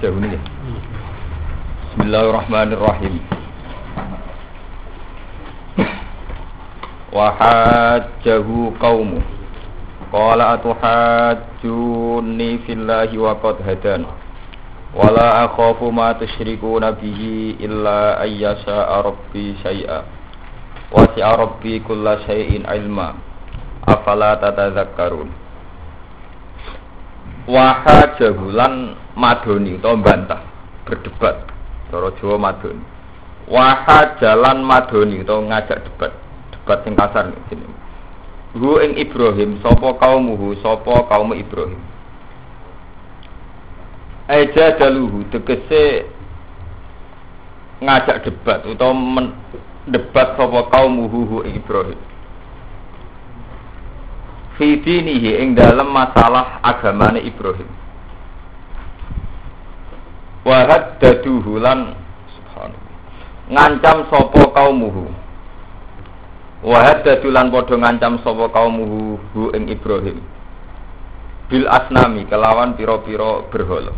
hajah ini. Bismillahirrahmanirrahim. Wa hajjahu qaumu. Qala atuhajjuni fillahi wa qad hadan. Wala akhafu ma tusyrikuna bihi illa ayyasha rabbi syai'a. Wasi'a rabbi kulla syai'in ilma. Afala tatadzakkarun. Wahajahu lan madoni utawa bantah berdebat cara Jawa madoni. Wahajalan madoni utawa ngajak debat debat sing kasar sini. Hu ing Ibrahim sapa kaumuhu sapa kaum Ibrahim. Eja daluhu tegese ngajak debat utawa debat sapa kaumuhu hu Ibrahim. Fi dinihi ing dalam masalah agamane Ibrahim. Wahad daduhu lan subhanallah. Ngancam sapa kaumuhu. Wahad dadulan padha ngancam sapa kaumuhu hu ing Ibrahim. Bil asnami kelawan pira-pira berhala.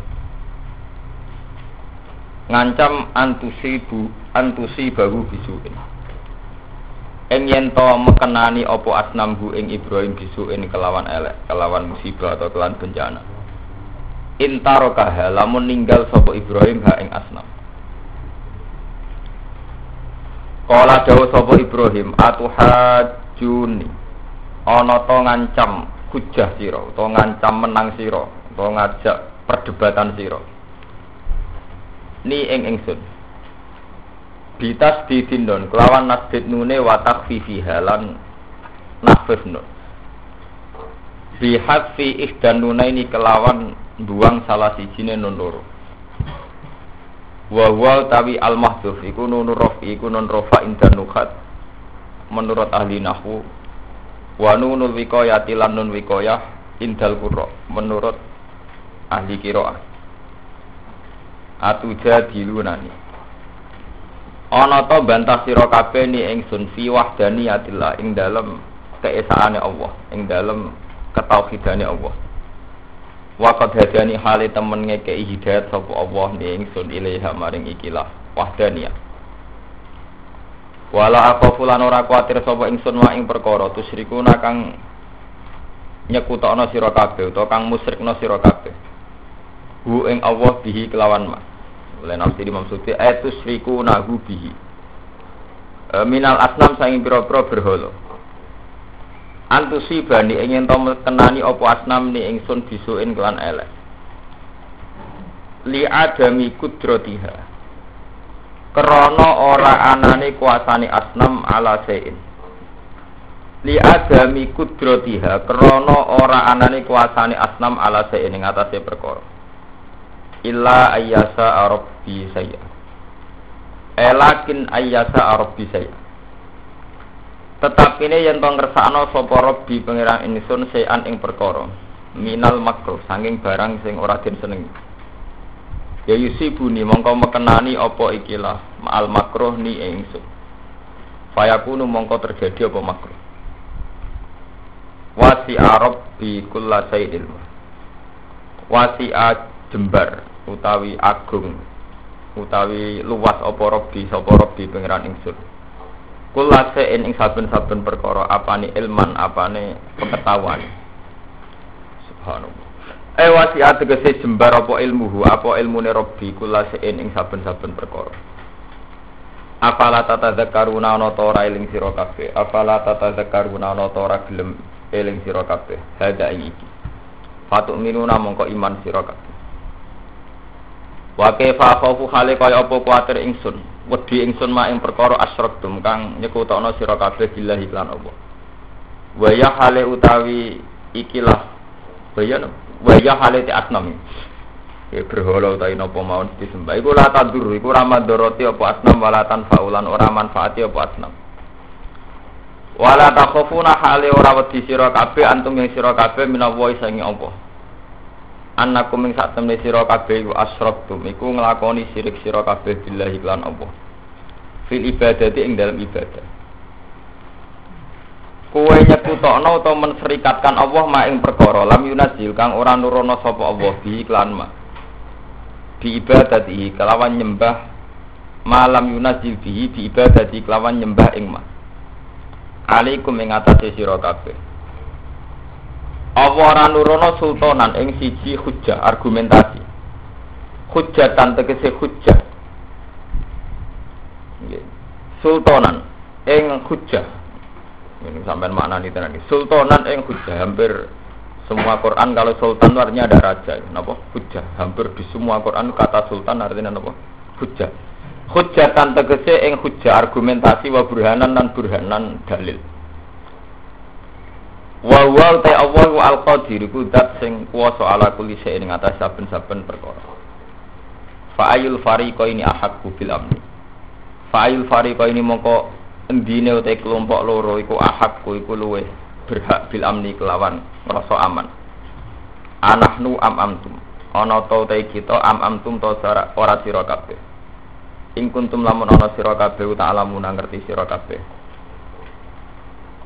Ngancam antusi bu antusi bahu bisuin. Ing yen to mekenani apa asnam hu ing Ibrahim bisuin kelawan elek, kelawan musibah atau kelawan bencana. Intarokaha lamun ninggal sapa Ibrahim ha ing asnam. Kala dawuh sapa Ibrahim atuhajuni. Ana to ngancam hujah sira utawa ngancam menang sira utawa ngajak perdebatan sira. Ni ing ingsun. Bitas didindon kelawan nasdid nune wa takfifi halan nafif nun. Bihat fi ihdan nunaini kelawan buang salah sijine nun loro. Wa huwa tawi al mahdhuf iku nun iku nun rafa indan nukhat menurut ahli nahwu wa nunul wiqayati lan nun wiqayah indal menurut ahli qiraah atuja dilunani ana to bantah sira kabeh ni ingsun fi wahdaniyatillah ing dalem keesaane Allah ing dalem ketauhidane Allah Waqad hadani hale temen ngekei hidayat sapa Allah ni ingsun ilaiha maring ikilah wahdaniyah. Wala akhafu lan ora kuwatir sapa ingsun wa ing perkara tusyrikuna kang nyekutokno sira kabeh utawa kang musyrikno sira kabeh. Hu ing Allah bihi kelawan ma. Oleh nafsi Imam Suti ayat tusyrikuna hu bihi. E, minal asnam saing pira-pira berhala. Antusi bani ingin to kenani opo asnam ni ingsun bisuin kelan elek. Li adami kudrotiha krono ora anane kuasani asnam ala sein. Li adami kudrotiha krono ora anane kuasani asnam ala sein ing atase perkara illa ayyasa rabbi saya elakin ayyasa rabbi saya Tetap ini yang tong ngersakno sapa Rabbi pangeran ingsun sean ing perkara minal makruh saking barang sing ora den seneng. Ya yusibuni mongko mekenani apa ikilah ma'al makruh ni ingsun. Fayakunu mongko terjadi apa makruh. Wasi Arab bi kulla ilmu. Wasi jembar utawi agung utawi luas apa Rabbi sapa Rabbi pangeran ingsun. Kula se'in ing saben-saben perkara apane ilman apane pengetahuan. Subhanallah. Eh wasiat tegese jembar apa ilmuhu apa ilmune Rabbi kula se'in ing saben-saben perkara. Afala tatadzakkaruna ana ta ora eling sira kabeh. Afala tatadzakkaruna ana ta ora gelem eling sira kabeh. Hada iki. Fatuk minuna mongko iman sira kabeh. Wa kaifa khaufu hale kaya apa kuwatir ingsun wedi ingsun mak ing perkara asyraktum kang nyekutokno sira kabeh billahi lan Allah. Wa ya hale utawi ikilah bayan wa ya hale ti asnam. Ya berhala utawi napa mawon disembah iku la tadur iku ora mandoroti apa asnam wala tanfaulan ora manfaati apa asnam. Wala takhafuna hale ora wedi sira kabeh antum yang sira kabeh minallahi sangi Allah. Annakum ing sak temne sira kabeh iku asyraktum iku nglakoni sirik sira kabeh billahi lan Allah. Fil ibadati ing dalam ibadah. Kowe nyekutokno utawa menserikatkan Allah ma ing perkara lam yunazil kang ora nurono sapa Allah bi iklan ma. bi ibadati kelawan nyembah malam yunazil bihi bi ibadati kelawan nyembah ing ma alaikum ing atase sira kabeh apa ora nurono sultanan ing siji hujjah argumentasi hujjatan tegese hujjah sultanan ing hujjah ini sampai makna ini tenan sultanan ing hujjah hampir semua Quran kalau sultan artinya ada raja, napa? Hujah. Hampir di semua Quran kata sultan artinya napa? Hujah. Hujah tan tegese ing hujah argumentasi wa burhanan dan burhanan dalil. Wa wa ta Allah wa al qadir iku dat sing kuwasa ala kulli shay'in ing atas saben-saben perkara. Fa ayul fariqa ini ahakku bil amni. Fa ayul fariqa ini mongko endine uta kelompok loro iku ahakku iku luweh berhak bil amni kelawan ngrasa aman. Anahnu am amtum. Ana ta te kita am amtum ta ora sira kabeh. Ing kuntum lamun ana sira kabeh ta alamun ngerti sira kabeh.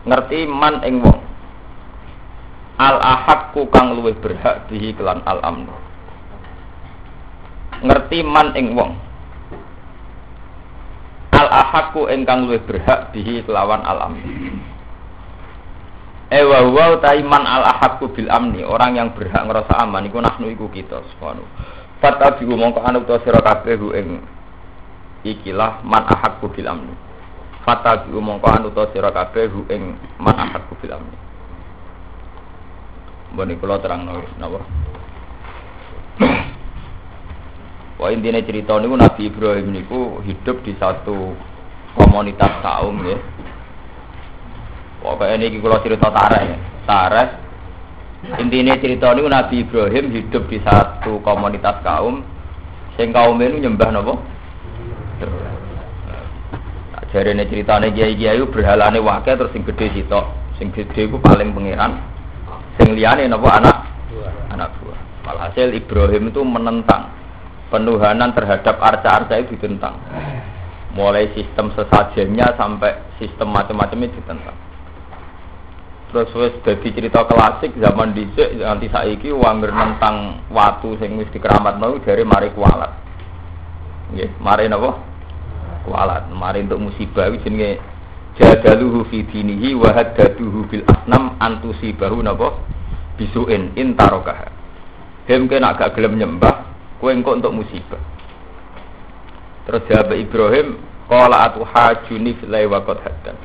Ngerti man ing wong. Al ahakku kang luwih berhak bihi kelan al amnu. Ngerti man ing wong. Al ahakku ingkang luwih berhak bihi kelawan al amnu. Ewa eh, wa taiman al ahakku bil amni orang yang berhak ngerasa aman iku nahnu iku kita subhanahu. Fatabi mongko anu to sira kabeh ing ikilah man ahakku bil amni. Fatabi mongko anu to sira kabeh ing man ahakku bil amni. Mbone kula terangno napa? Wah intinya cerita niku Nabi Ibrahim niku hidup di satu komunitas kaum ya. Pokoknya ini kalau cerita tareh ya. Tareh intinya cerita ini Nabi Ibrahim hidup di satu komunitas kaum sing kaum ini nyembah nopo jadi ini ceritanya kiai kiai berhalane wakil terus sing gede sitok. Sing gede itu paling pangeran sing liane nopo anak anak buah walhasil Ibrahim itu menentang penuhanan terhadap arca-arca itu ditentang mulai sistem sesajennya sampai sistem macam-macamnya ditentang terus wis dadi cerita klasik zaman dhisik nganti saiki wong nentang watu sing wis dikeramatno dari mari kualat. Nggih, mari napa? Kualat. Mari untuk musibah iki jenenge jadaluhu fi dinihi wa haddaduhu bil asnam antusibahu napa? Bisuin intarokah. Hem kena gak gelem nyembah, kowe engko untuk musibah. Terus jawab Ibrahim, qala atu hajuni fil wa qad haddan.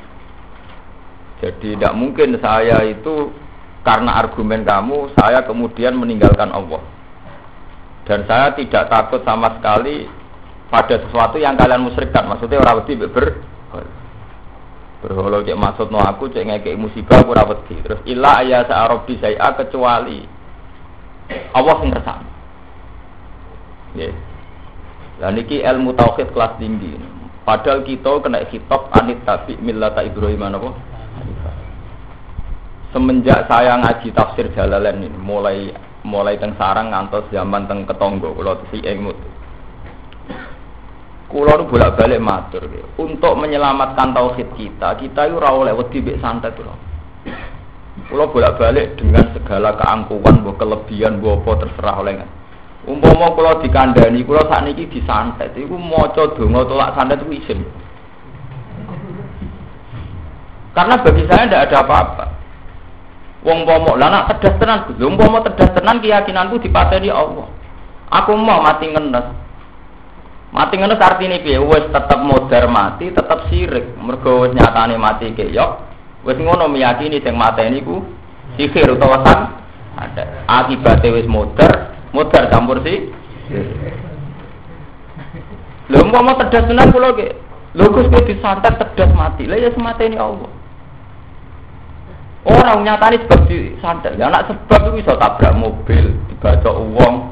Jadi tidak mungkin saya itu karena argumen kamu saya kemudian meninggalkan Allah. Dan saya tidak takut sama sekali pada sesuatu yang kalian musyrikkan. Maksudnya orang wedi ber berholo cek maksud no aku cek ngekek musibah aku rawat terus ilah ayah sa'arobi saya kecuali Allah yang kersane ya dan ini ilmu tauhid kelas tinggi. Padahal kita kena kitab anit tabi millata Ibrahim apa? Semenjak saya ngaji tafsir Jalalain ini mulai mulai teng sarang ngantos zaman teng ketonggo kalau si engmut kulo nu bolak balik matur untuk menyelamatkan tauhid kita kita itu rawol lewat tibik santet kulo kulo bolak balik dengan segala keangkuhan bu kelebihan bu apa terserah oleh umpama kulo dikandani kulo saat ini disantet mau donga tolak santet itu izin karena bagi saya tidak ada apa-apa. Wong pomo, lah nak tenan, wong pomo tedas tenan keyakinanku dipateni Allah. Aku mau mati ngenes. Mati ngenes artinya piye? Wes tetep modar mati, tetep sirik. Mergo wis nyatane mati keyok. Wis ngono meyakini sing mateni ku sihir utawa san ada. Akibate wis modar, modar campur si. Lho mau tedas tenan kula ge. Lho Gus disantet tedas mati. Lah ya semateni Allah. Orang nyatani sebab di santet. Ya anak sebab itu bisa tabrak mobil, dibaca uang,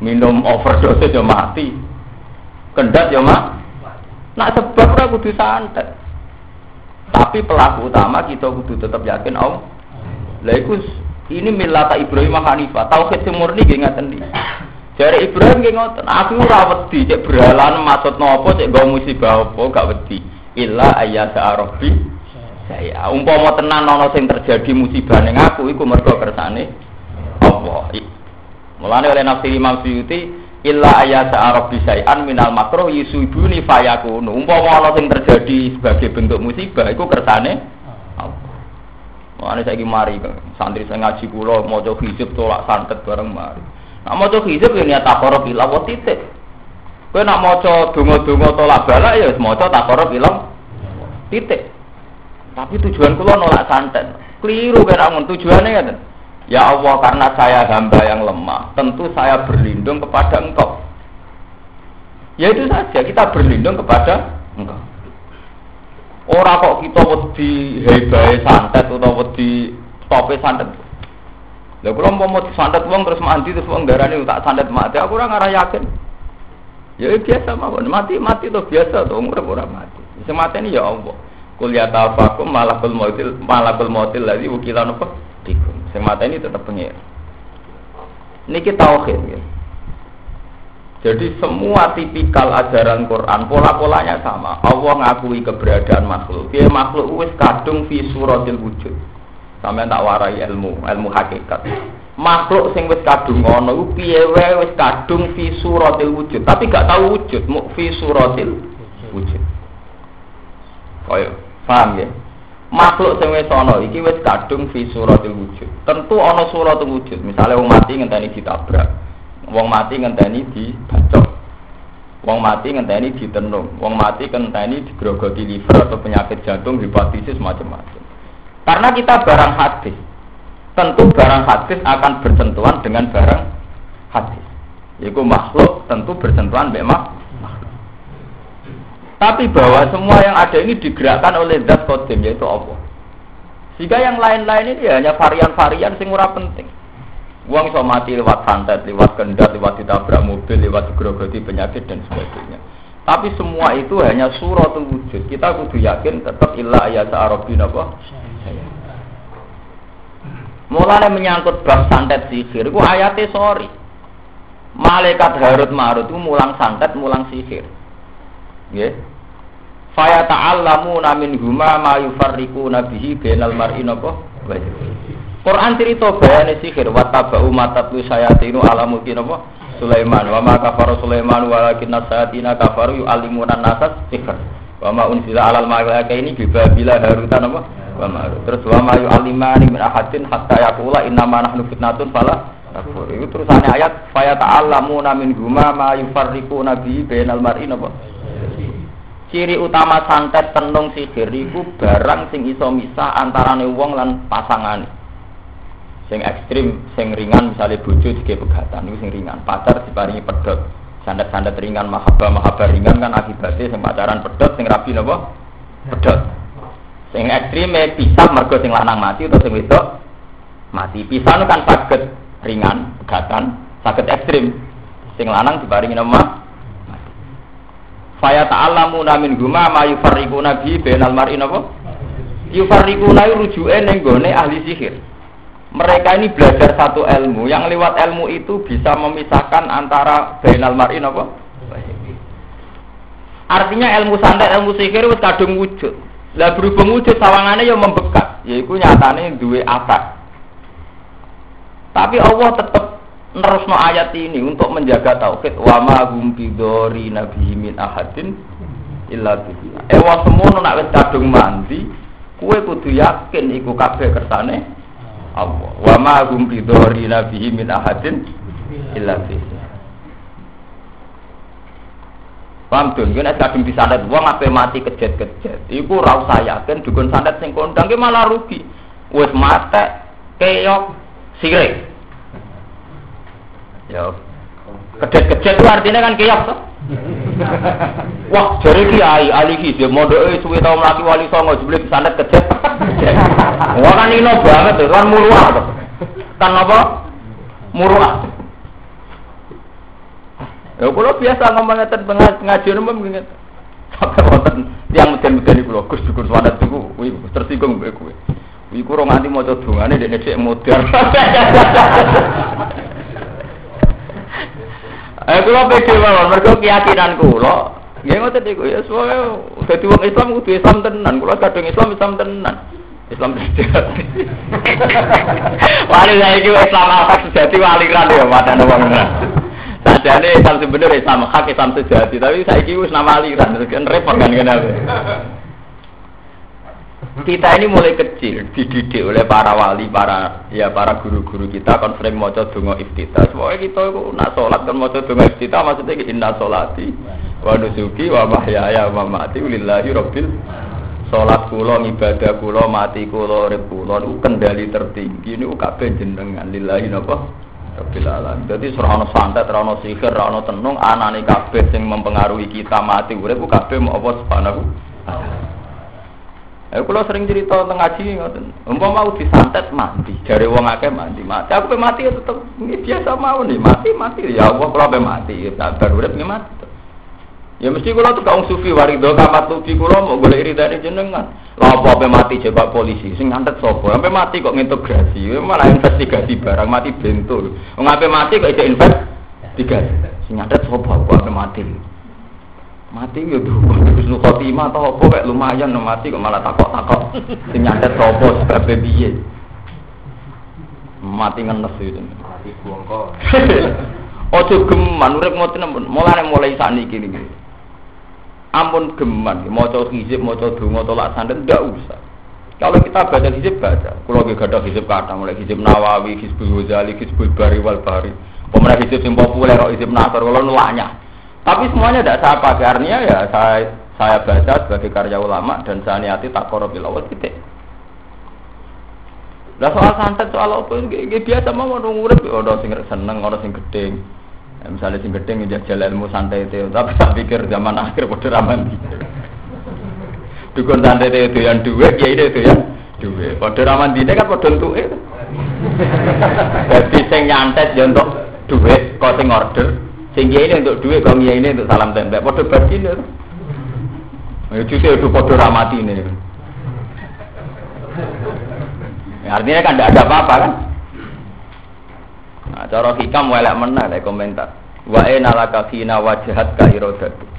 minum overdose ya mati. Kendat ya mak. Nak sebab ora kudu santet. Tapi pelaku utama kita kudu tetap yakin Allah. Lah iku ini milata Ibrahim Hanifah. Tauhid sing murni nggih ngaten. Jare Ibrahim nggih ngoten, aku ora wedi cek berhalan maksud napa cek nggo musibah apa gak wedi. Illa ayyasa arabi saya umpama tenan ana sing terjadi musibah ning aku iku mergo kersane Allah Mulane oleh nafsi Imam Suyuti illa ayat Arab bisai'an minal makro yusubuni fayakunu. Umpama ana sing terjadi sebagai bentuk musibah iku kersane. Mulane saiki mari santri sing ngaji kula maca hizib tolak santet bareng mari. Nak maca hizib ya niat takoro ila wa titik. Kowe nak maca donga-donga tolak balak ya wis maca takoro ila titik. Tapi tujuan kula nolak santet. Keliru kira tujuannya kan. Ya Allah karena saya hamba yang lemah, tentu saya berlindung kepada engkau. Ya itu saja, kita berlindung kepada engkau. Orang kok kita wedi hebai santet atau wedi tope santet. Lah kula mau santet wong terus mati terus wong darane tak santet mati, aku ora ngarah yakin. Ya biasa mawon, mati mati tuh biasa tuh umur ora mati. Sing ini ya Allah. Kul ya tafakum malakul mautil malakul mautil ladzi wukilan apa? bikum. Sing mata ini tetap pengir. Niki tauhid ya. Jadi semua tipikal ajaran Quran pola-polanya sama. Allah ngakui keberadaan makhluk. Dia makhluk wis kadung fi suratil wujud. Sampai tak warai ilmu, ilmu hakikat. Makhluk sing wis kadung ngono iku piye wae wis kadung fi suratil wujud, tapi gak tahu wujud, mu fi suratil wujud. Kaya, paham ya? Makhluk sing wis ana iki wis kadung fi suratil wujud. Tentu ana suratul wujud. Misale wong mati ngenteni ditabrak. Wong mati ngenteni dibacok. Wong mati ngenteni ditenung. Wong mati ngenteni digrogoti liver atau penyakit jantung, hepatitis macam-macam. Karena kita barang hadis. Tentu barang hadis akan bersentuhan dengan barang hadis. Yaitu makhluk tentu bersentuhan memang tapi bahwa semua yang ada ini digerakkan oleh zat kodim yaitu Allah. Jika yang lain-lain ini hanya varian-varian sing ora penting. Uang iso mati lewat santet, lewat kendat, lewat ditabrak mobil, lewat digerogoti penyakit dan sebagainya. Tapi semua itu hanya suratul wujud. Kita kudu yakin tetap ilah ayat arabin apa? Mulanya menyangkut bab santet sihir, itu ayatnya sorry. Malaikat Harut Marut itu mulang santet, mulang sihir. Ya. Faya ta'allamuna min huma ma yufarriquna bihi bainal mar'i napa? Quran cerita bayane sihir wa tabau matatlu sayatinu ala mulki napa? Sulaiman wa ma kafara Sulaiman walakin sayatina kafaru yu'allimuna nasas sihir. Wa ma unzila alal malaikaini bi babila harutan napa? Terus wa ma yu'allimani min ahadin hatta yaqula inna ma nahnu fitnatun fala. Itu terusannya ayat faya ta'allamuna min huma ma yufarriquna bihi bainal mar'i napa? Ciri utama santet tenung sihir iku barang sing iso misah antarane wong lan pasangane. Sing ekstrim, sing ringan misalnya bojo dige pegatan itu sing ringan. Pacar diparingi pedot. Santet-santet ringan mahabbah ringan kan akibatnya sing pacaran pedot sing rabi napa? Pedot. Sing ekstrim pisah mergo sing lanang mati atau sing wedok mati. Pisah kan saged ringan, pegatan, saged ekstrim. Sing lanang diparingi nama Faya ta'alamu namin guma ma yufarriquna bi bainal mar'i napa? Yufarriquna rujuke ning gone ahli sihir. Mereka ini belajar satu ilmu yang lewat ilmu itu bisa memisahkan antara bainal mar'i napa? Artinya ilmu santet, ilmu sihir wis kadung wujud. Lah berhubung wujud sawangane ya membekat, yaiku nyatane duwe akar. Tapi Allah tetap nerusno ayat ini untuk menjaga tauhid wa ma hum bidori nabi min ahadin illa billah. Ewa semono nak wis kadung mandi, kue kudu yakin iku kabeh kersane Allah. Wa ma hum bidori nabi min ahadin illa billah. Paham tuh, gue kadung disandet wong ape mati kejet-kejet. Iku ora usah yakin dukun sandet sing kondang malah rugi. Wis mate keok sirik. Ya. Kedet-kedet itu artinya kan kiyak tuh. Wah, jari kiai ali ki dia mondoke suwe tau mlaki wali songo jebule sandet kedet. Wah kan ino banget tuh, kan muruah tuh. Kan apa? Muruah. Ya kula biasa ngomong ngeten ngaji umum ngene. Sampai wonten yang meden-meden iku lho Gus Gus Wadat iku tersinggung mbek kowe. Iku ora nganti maca dongane dekne dhek modern. Eh kula pede mawon mergo keyakinan kula. Nggih ngoten niku ya soalnya dadi wong Islam kudu Islam tenan. Kula kadung Islam Islam tenan. Islam sejati. Wali saiki wis Islam hak sejati waliran ya padane wong. Sajane Islam sebenarnya Islam hak Islam sejati, tapi saiki wis nama aliran, kan repot kan kenapa? Kita ini mulai kecil dididik oleh para wali, para ya para guru-guru kita kan sering maca donga iftitah. Kita itu nak salat kan maca donga iftitah maksudnya inna solati wa nusuki wa mahyaya wa mamati lillahi rabbil Salat kula, ibadah kula, mati kula, urip kula kendali tertinggi niku kabeh jenengan lillahi napa? Rabbil alamin. Dadi ora ana santet, ora ana sihir, ora ana tenung, anane kabeh sing mempengaruhi kita mati urip kabeh mau apa subhanahu Eh kula sering cerita tentang ngaji ngoten. Umpama mau disantet mati, jare wong akeh mati, mati. Aku pe mati ya tetep biasa mau nih, mati mati ya Allah kula pe mati, ya sabar urip mati. Ya mesti kula tuh kaum sufi warido kamat sufi kula mau golek iridane jenengan. Lah apa pe mati coba polisi sing ngantet sapa? Sampai mati kok ngintegrasi, ya malah investigasi barang mati bentul. Wong ape mati kok ide investigasi. Sing ngantet sapa kok mati mati ya dulu Husnul khotimah atau apa kayak lumayan no mati kok malah takok-takok. Sing nyantet sapa sebab piye? Mati ngenes itu. Mati bongko. Ojo geman urip ngoten ampun mulai mulai sakniki niki. Ampun geman maca hizib maca donga tolak sandet ndak usah. Kalau kita baca hizib baca. Kalau kita ada hizib kata mulai hizib Nawawi hizbul Ghazali hizbul Bari wal Bari pemenang hizib yang populer hizib Nasr kalau nulanya tapi semuanya tidak saya pakai artinya ya saya saya baca sebagai karya ulama dan saya niati tak korobil awal titik. Lah soal santet soal apa ini biasa mau orang urip orang sing seneng orang sing gedeng. Ya, misalnya sing gedeng dia jalan ilmu santai itu, tapi saya pikir zaman akhir pada raman Dukun santai itu yang duit, ya itu ya duit. Pada raman dine kan pada untuk itu. Jadi sing nyantet ya untuk duit, kau sing order, Sing ini untuk duit, kau ini untuk salam tembak. Podo bagi ini. Ya justru itu podo ramati ini. Ya, artinya kan tidak ada apa-apa kan? Nah, cara hikam welek mana ada komentar. Wa enalaka fina wajahat ka irodatu.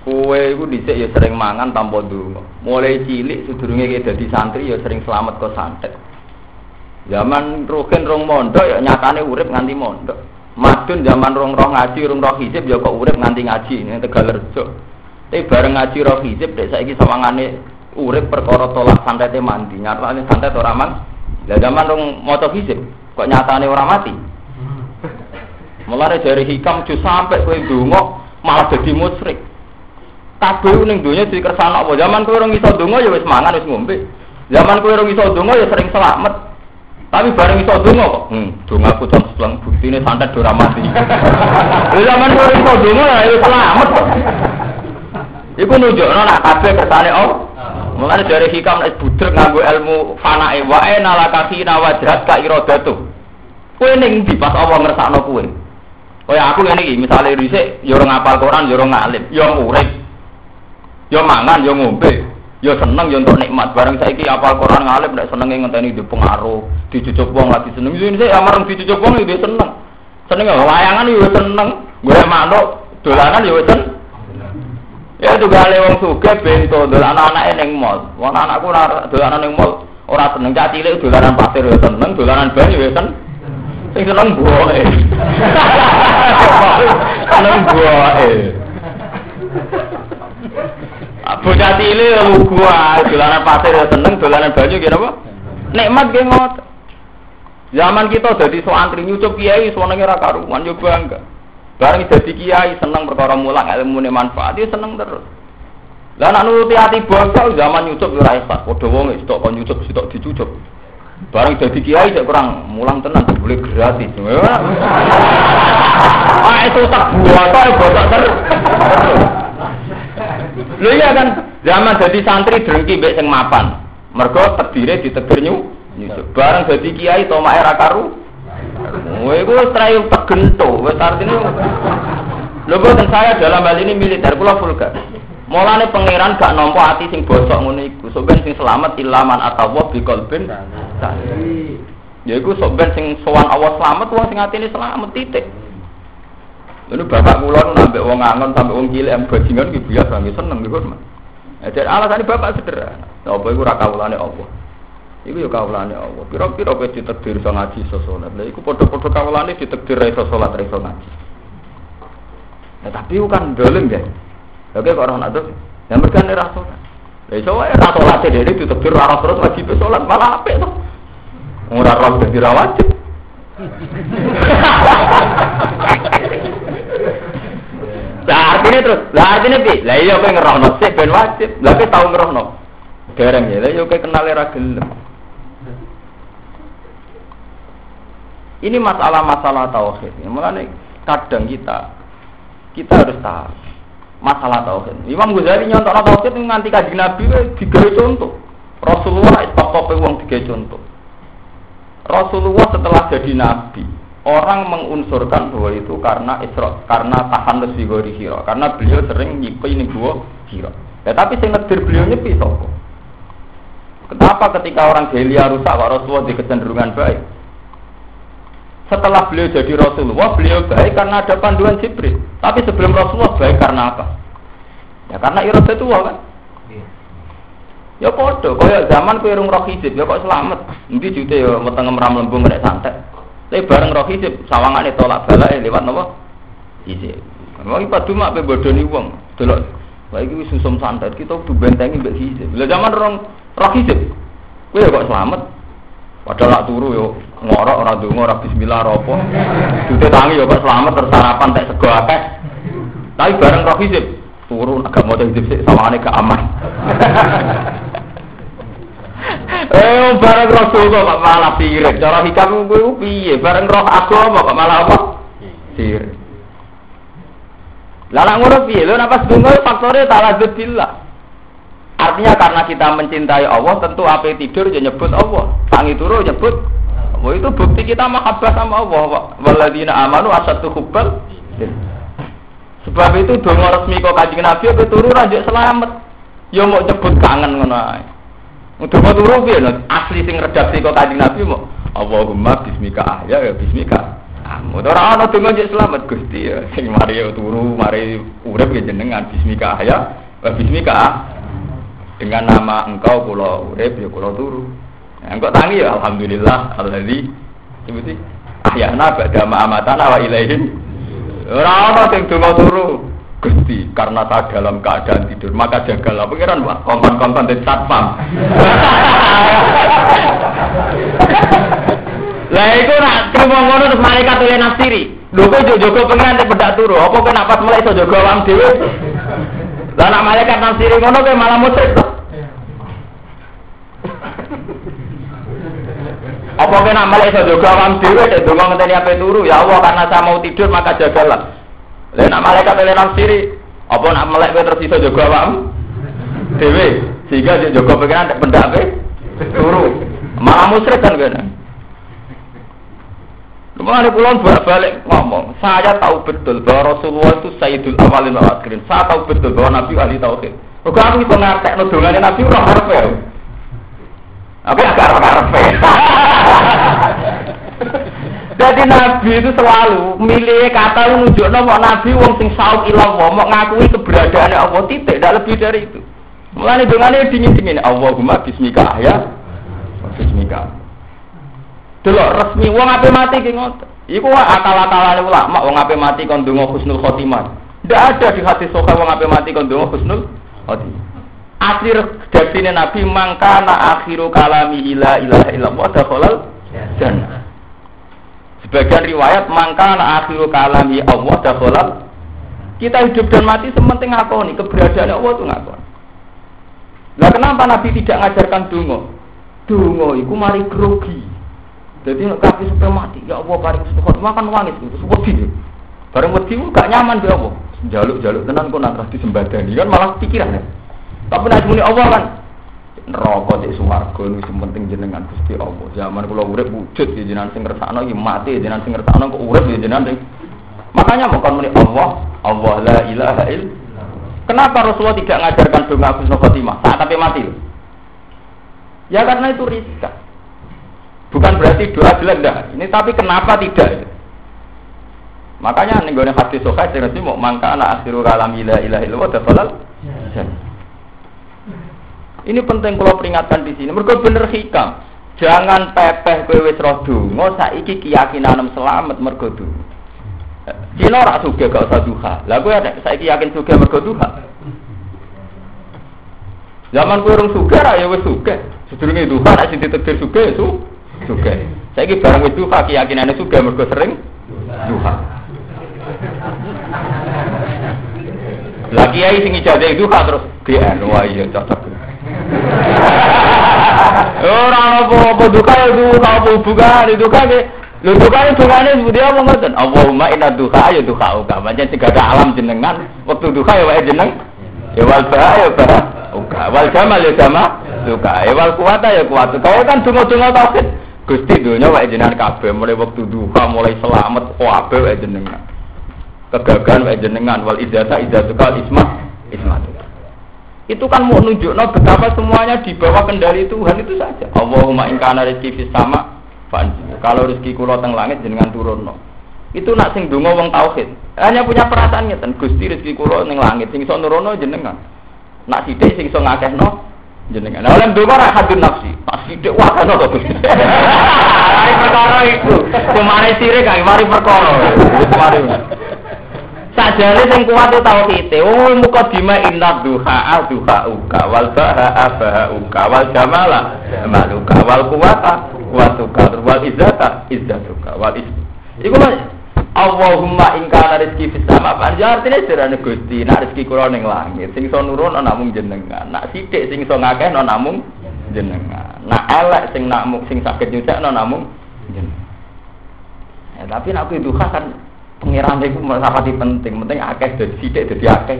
Kue itu dicek ya sering mangan tanpa dulu. Mulai cilik sedurunge dadi santri ya sering selamat ke santet. Zaman rugen rong mondok ya nyatane urip nganti mondok. Madun zaman rong roh ngaji, rong roh hizib ya kok urip nganti ngaji ini Tegalerjo. Tapi bareng ngaji roh hizib dek saiki sawangane urip perkara tolak santete mandi. Nyatane santet ora man. Lah zaman rong maca hizib kok nyatane ora mati. Mulane dari hikam ju sampai kowe ndonga malah dadi musyrik. Kabeh ning donya dikersana apa? Zaman kowe ora iso ndonga ya wis mangan wis ngombe. Zaman kowe ora iso ndonga ya sering selamat. Tapi bareng iso donga kok. Hmm, donga aku ton selang buktine santet ora mati. Lha zaman kowe iso donga ya selamat kok. Iku nunjukno nak kabeh kersane oh. Mulane dari hikam nek budrek nganggo ilmu fanae wa ena laka khina wajhat ka iradatu. Kowe ning ndi pas Allah ngersakno kowe? Kaya aku ngene iki, misale dhisik ya ora ngapal Quran, ya ora ngalim, ya urip. Ya mangan, ya ngombe. Ya seneng ya untuk nikmat. Bareng saiki apal Quran ngalim nek senenge ngenteni di pengaruh, dicucuk wong lagi seneng. Ini saya amareng dicucuk wong ya seneng. Seneng ya wayangan ya seneng. Gue manuk dolanan ya seneng. Ya juga ale wong sugih bento dolanan anake ning mall. Wong anakku ora dolanan ning mall ora seneng cah cilik dolanan pasir ya seneng, dolanan banyu ya seneng. Sing seneng buahe. seneng buahe. Bocah cilik lugu ae, dolanan pasir ya seneng, dolanan banyu kira apa? Nikmat ge. Zaman kita dadi so antri nyucup kiai senenge ora karuan yo bangga. Bareng dadi kiai seneng perkara mulang ilmu ne manfaat dia seneng terus. Lah nek nuruti ati bangsa zaman nyucup yo ora esat, padha wong sitok kon nyucup sitok dicucup. Bareng dadi kiai cek kurang mulang tenan boleh gratis. Ah itu tak buat, buat terus. Lho iya kan, zaman jadi santri drengki mbek sing mapan. Mergo terdiri di teger nyu. Bareng jadi kiai toma era karu. Kowe iku wis trai tegento, wis artine Lho boten saya dalam hal ini militer kula vulgar. Mulane pangeran gak nampa ati sing bosok ngono iku. Sok ben sing selamat ilaman atawa bi qalbin. Ya iku sok ben sing sowan Allah selamat wong sing atine selamat titik. Ini bapak kula nu nambah wong angon sampai wong cilik yang bajingan gitu biasa nggih seneng gitu mah. Jadi alasan bapak sederhana. Apa iku ora kawulane apa? Iku ya kawulane Allah. Pira-pira kowe ditakdir iso ngaji iso salat. Lah iku padha-padha kawulane ditakdir iso salat iso ngaji. Nah, tapi itu kan dolim ya. Oke kok orang itu, yang mereka nih rasa. Ya iso wae ra salat dhewe ditakdir ra terus wajib salat malah apik to. Ora roh dadi wajib. Artinya terus, lah artinya pi, lah iya kowe ngerohno sih ben wajib. Lah kowe tau ngerohno. Dereng ya, lah iya kowe kenal ra gelem. Ini masalah-masalah tauhid. Mulane kadang kita kita harus tahu masalah tauhid. Imam Ghazali nyontok tauhid nganti kaji Nabi digawe contoh. Rasulullah top-top wong digawe contoh. Rasulullah setelah jadi nabi, orang mengunsurkan bahwa itu karena isra, karena tahan fi gori hiro, karena beliau sering nyipi ini gua hiro. Ya tapi saya ngedir beliau nyepi sopo. Kenapa ketika orang jahiliyah rusak, Pak Rasulullah di kecenderungan baik? Setelah beliau jadi Rasulullah, beliau baik karena ada panduan Jibril. Tapi sebelum Rasulullah baik karena apa? Ya karena iradah tua kan. Iya. Ya podo, kaya zaman kowe rung roh hijab, ya kok selamat. Nanti jute ya weteng meram lembung nek santet. Tapi bareng roh hijab, sawangane tolak balai lewat napa? Hijab. Wong padu mak pe bodoni wong. Delok Wah wis susum santet, kita kudu bentengi mbek hijab. Lah zaman rong roh hijab. Ya kok selamat. Padahal lak turu yo ngorok ora donga ora bismillah ora apa. Dute tangi yo kok selamat tersarapan tek sego akeh. Tapi bareng roh hizib turu agak mau hizib sik sawangane gak aman. Eh bareng roh kok malah sirik. Cara hikam kuwi piye? Bareng roh agama kok malah apa? Sirik. Lah ngono piye? Lho napa sedungo faktore billah. Artinya karena kita mencintai Allah, tentu apa tidur ya nyebut Allah, tangi turu nyebut Allah. Itu bukti kita mahabbah sama Allah. Waladina amanu asatu hubbal. Sebab itu dongo resmi kok kanjeng Nabi apa turu rajuk selamat. Ya mau nyebut kangen ngono ae. Dongo turu piye asli sing redaksi kok kanjeng Nabi mau Allahumma bismika ahya ya bismika. Amun ora ana donga njek selamat Gusti? Ya. Sing mari turu, mari urip jenengan bismika ahya wa bismika. Dengan nama engkau pulau urip ya pulau turu. Nah, engkau tangi ya alhamdulillah alladzi seperti ahyana ba'da amatana wa ilaihin ora ana sing donga turu Gusti, karena tak dalam keadaan tidur, maka jagalah pengiran Pak, kontan-kontan dari satpam. Lah iku nak terima ngono terus malaikat oleh nafsiri. Lho kok jogo pengiran nek bedak turu, apa pas mulai iso jaga awam dhewe? Lah nak malaikat nafsiri ngono malah musyrik to. Apa kowe nak malah iso jaga awam dhewe nek donga ngenteni ape turu, ya Allah karena saya mau tidur maka jagalah. Lah nak malaikat oleh nafsiri, apa nak melek kowe terus iso jaga awam dhewe sehingga dia jaga pengen nek pendak turu. Malah musyrik kan kene. Kemarin pulang balik ngomong, saya tahu betul bahwa Rasulullah itu Sayyidul Awalin wal Akhirin. Saya tahu betul bahwa Nabi ahli tauhid. Kok aku bisa ngartek nudungannya Nabi orang harfe. Tapi agak harfe. Jadi Nabi itu selalu milih kata menunjuk nama Nabi wong sing sauk ilah mau ngakui keberadaan Allah titik, tidak lebih dari itu. Mulai dengannya dingin dingin Allahumma Bismika ya, Bismika. Delok resmi wong ape mati ki ngoten. Iku akal-akalane ulama wong ape mati kon donga husnul khotimah. Tidak ada di hati soka wong ape mati kon donga husnul khotimah. Akhir redaksine Nabi mangkana akhiru kalami ila ilaha illallah dakhalal jannah. Sebagian riwayat mangkana akhiru kalami Allah dakhalal kita hidup dan mati sementing ngakoni keberadaan Allah itu ngakoni. Lah kenapa Nabi tidak ngajarkan dungo? Dungo itu mari grogi. Jadi kaki sudah mati, ya Allah paring sudah makan wangis itu wedi. Bareng wedi gak nyaman dia Allah. Jaluk-jaluk tenan kok nak disembadani kan malah pikiran ya. Tapi muni Allah kan neraka di swarga niku sing penting jenengan Gusti Allah. Zaman kula urip wujud ya jenengan sing ngersakno iki mati ya jenengan sing ngersakno kok urip ya jenengan sing Makanya bukan muni Allah, Allah la ilaha illallah. Kenapa Rasulullah tidak mengajarkan doa Husnul Khotimah saat tapi mati? Ya karena itu riskan. Bukan berarti doa jelek enggak. Ini tapi kenapa tidak? Makanya nih gue hati sokai jadi mau mangka anak akhiru kalam ilah ilah ilah falal. Ini penting kalau peringatkan di sini. Mereka bener hikam. Jangan pepeh kowe wis roh donga saiki keyakinan selamat mergo donga. Cina ora sugih gak usah duha. Lah kowe saiki yakin sugih mergo duha. Zaman kowe urung sugih ra ya wis sugih. Sedurunge duha nek sing ditegir sugih ya su sugih. Saiki barang wis duha keyakinane sugih mergo sering duha. Lagi kiai sing ijazah duha terus GN wah iya cocok. Ora apa-apa duka ya duka apa hubungan duka ke Lho duka ini dungane seperti apa ngoten? Allahumma inna duka ya duka uka. Macam tiga alam jenengan. Waktu duka ya wae jeneng. Ya wal ba ya ba. Uka. Wal jamal ya jama. Duka. Ya wal kuwata ya kuwat. Kaya kan dungo-dungo tauhid. Gusti dunya wae jenengan kabeh mulai waktu duka mulai selamat kabeh wae jenengan. Kegagalan wae jenengan wal idzata idzatuka isma isma itu kan mau nunjuk no betapa semuanya di bawah kendali Tuhan itu saja. Allahumma ingkana rezeki fis sama Kalau rezeki kulo teng langit jenengan turun no. Itu nak sing donga wong tauhid. Hanya punya perasaan ngeten, Gusti rezeki kulo ning langit sing iso nurono jenengan. Nak sithik sing iso ngakehno jenengan. Nah, oleh donga ra hadun nafsi. Pas sithik wah kan to Gusti. Mari perkara iku. Kemare sirik mari perkara. Mari. Sajane sing kuat tauhid. Oh muka dima inna duha duha uka wal baha baha uka wal jamala maluka wal kuwata kuwatuka wal izzata izzatuka wal is. Iku mah Allahumma in kana rezeki fis sama. Panjang artinya sirane Gusti. Nak rezeki kula ning langit sing iso nurun ana namung jenengan. Nak sithik sing iso ngakeh ana namung jenengan. Nak elek sing nak sing saged nyucekno namung jenengan. Ya, tapi nak duha kan pengiran itu di penting, penting akeh dari sidik dari akeh.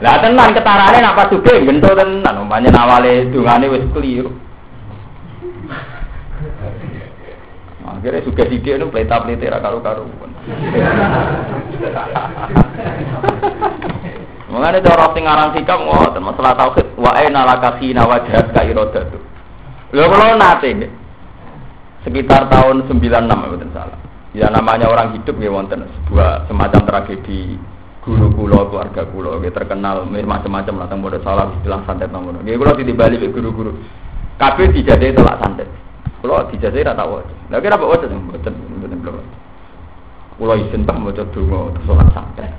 Lah tenan ketarane nak pas suge gento tenan, umpamane awale dungane wis keliru. Akhirnya suge sidik itu pelita pelita ra karu. Mengenai cara sing aran sikap ngoten masalah tauhid wa aina laka khina wajhat ka iradatu. Lho kula nate sekitar tahun 96 mboten salah. Ya namanya orang hidup ya wonten sebuah semacam tragedi guru kulo keluarga kulo ya terkenal macam-macam lah tentang bodoh salah istilah santet nomor ya kulo tidak balik guru-guru. Kabeh dijadikan telak santet. Kulo dijadikan rata wajah lagi apa wajah yang betul betul kulo kulo izin bah mau coba sholat santet.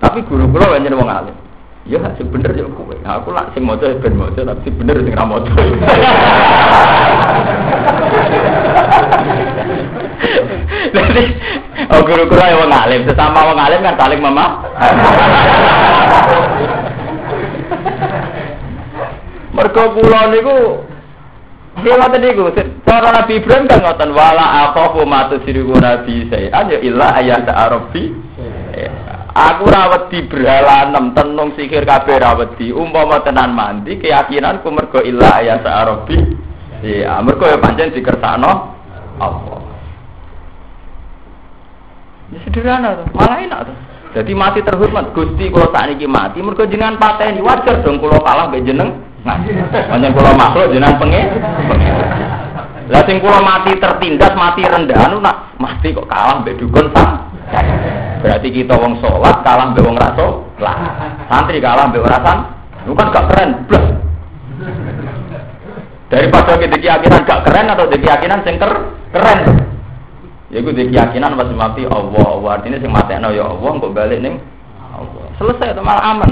Tapi guru kulo banyak wong alim. Ya sing bener ya kowe. Aku lak sing maca ben maca tapi sing bener sing ra maca. Jadi, oh guru-guru yang wong alim, sesama wong alim kan saling mama. Mergo kula niku Ngoten niku, cara Nabi Ibrahim kan ngoten wala aku matu siriku Nabi saya. Aja illa ayat Arabi. Aku rawat di berhalanem tenung sikir kabeh rawat di umpama tenan mandi keyakinanku mergo illa ayat Arabi. Iya, mergo ya pancen dikersakno Allah. Ya sederhana tuh, malah enak tuh. Jadi mati terhormat Gusti kalau saat ini mati mereka jenengan pateni wajar dong kalau kalah be jeneng. Nah, hanya kalau makhluk jenengan pengen. Lah sing kula mati tertindas, mati rendah anu nak mati kok kalah be dukun. Berarti kita wong sholat kalah be wong raso. Lah, santri kalah be rasan. Lu kan gak keren, blas. Daripada kita keyakinan gak keren atau keyakinan sing keren. Ya gue di keyakinan pas mati Allah, Allah artinya sing mati ya Allah, kok balik neng Allah. Selesai itu malah aman.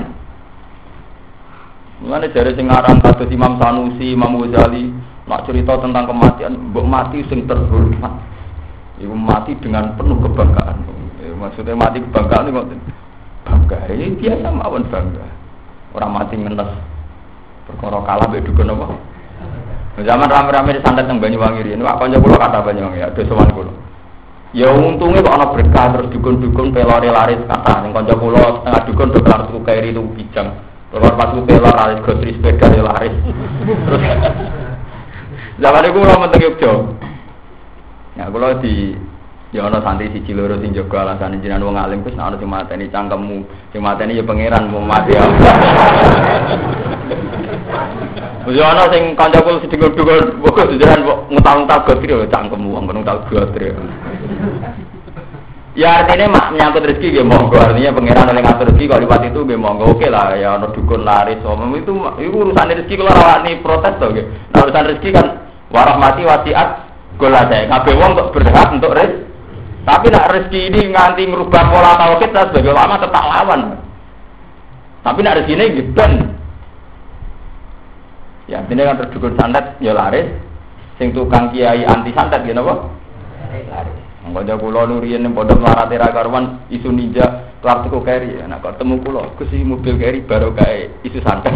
Mana dari sing aran kados Imam Sanusi, Imam Ghazali, nak cerita tentang kematian, mbok mati sing terhormat. Ibu mati dengan penuh kebanggaan. Ya, maksudnya mati kebanggaan itu bangga. Ini biasa mawon bangga. Orang mati ngenes. Perkara kalah mbek dukun apa? Zaman rame-rame di santet yang Banyuwangi ini, aku kanca kula kata Banyuwangi, ada sowan kula. Ya untungnya kok ana berkah terus dukun-dukun pelore laris kata ning kanca kula setengah dukun do kelar tuku kairi itu bijang. Keluar pas pelor laris gotri sepeda ya laris. Terus zaman iku kula mentek Yogya. Ya kula di ya ana santri siji loro sing jaga alasan jenengan wong alim wis ana sing mateni cangkemmu. Sing mateni ya pangeran mau mati ya. Wis ana sing kancaku sedeng dukun kok jenengan kok ngutang-ngutang gotri ya cangkemmu wong ngono tak gotri. Ya artinya mak menyangkut rezeki ya monggo artinya pangeran oleh ngatur rezeki kalau liwat itu ya monggo oke lah ya ono dukun laris omong itu itu urusan rezeki kalau rawani protes tuh gitu. Nah urusan rezeki kan warahmati wasiat gola saya kabeh wong untuk berhak untuk rezeki. Tapi nak rezeki ini nganti merubah pola tauhid kita sebagai ulama tetap lawan. Tapi nak rezeki ini gitu. Ya ini kan terdukun santet ya laris. Sing tukang kiai anti santet gitu apa? Laris. Ngajak kula nurian yang pondok marate ra karuan isu ninja kelar teko keri. Nek ketemu kula kusi mobil keri baru kae isu santet.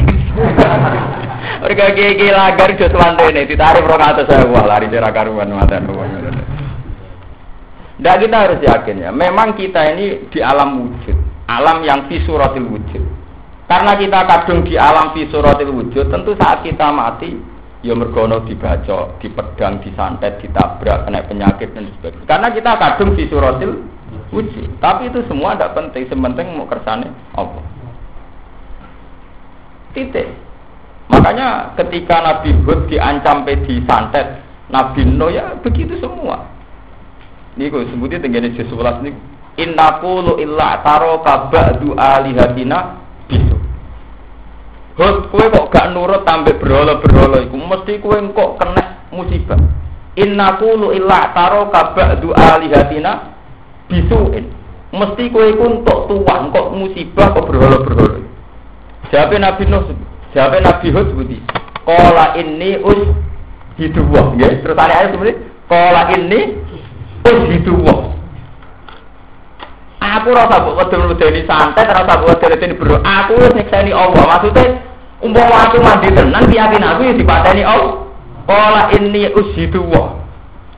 Mereka kiai lagar jo swantene ditarik 200.000 lari ra karuan maten. Nah kita harus yakin ya, memang kita ini di alam wujud, alam yang fi suratil wujud. Karena kita kadung di alam fi wujud, tentu saat kita mati ya mergono dibaca, dipedang, disantet, ditabrak, kena penyakit dan sebagainya. Karena kita kadung suratil wujud. Tapi itu semua tidak penting, sementing mau kersane apa. Titik. Makanya ketika Nabi Hud diancam di santet, Nabi Nuh ya begitu semua. Ini kok sebutnya tenggine sesuatu ini. Inna kulu illa taro kabadu alihatina Hot kue kok gak nurut tambah berhala-berhala iku mesti kue kok kena musibah. Inna lu illa taro kabak du alihatina bisuin. Mesti kue iku untuk tuan kok musibah kok berhala-berhala. Jawab Nabi Nuh, jawab Nabi Hud sebuti. Kola ini us hiduwah, ya. Terus ayat seperti kola ini us hiduwah. Aku rasa buat wedul wedeni santai, rasa buat wedeni bro. Aku wis nyekseni Allah. Maksudnya Umpama aku mandi tenan yakin aku ya dipateni Allah. Qala inni ushidu wa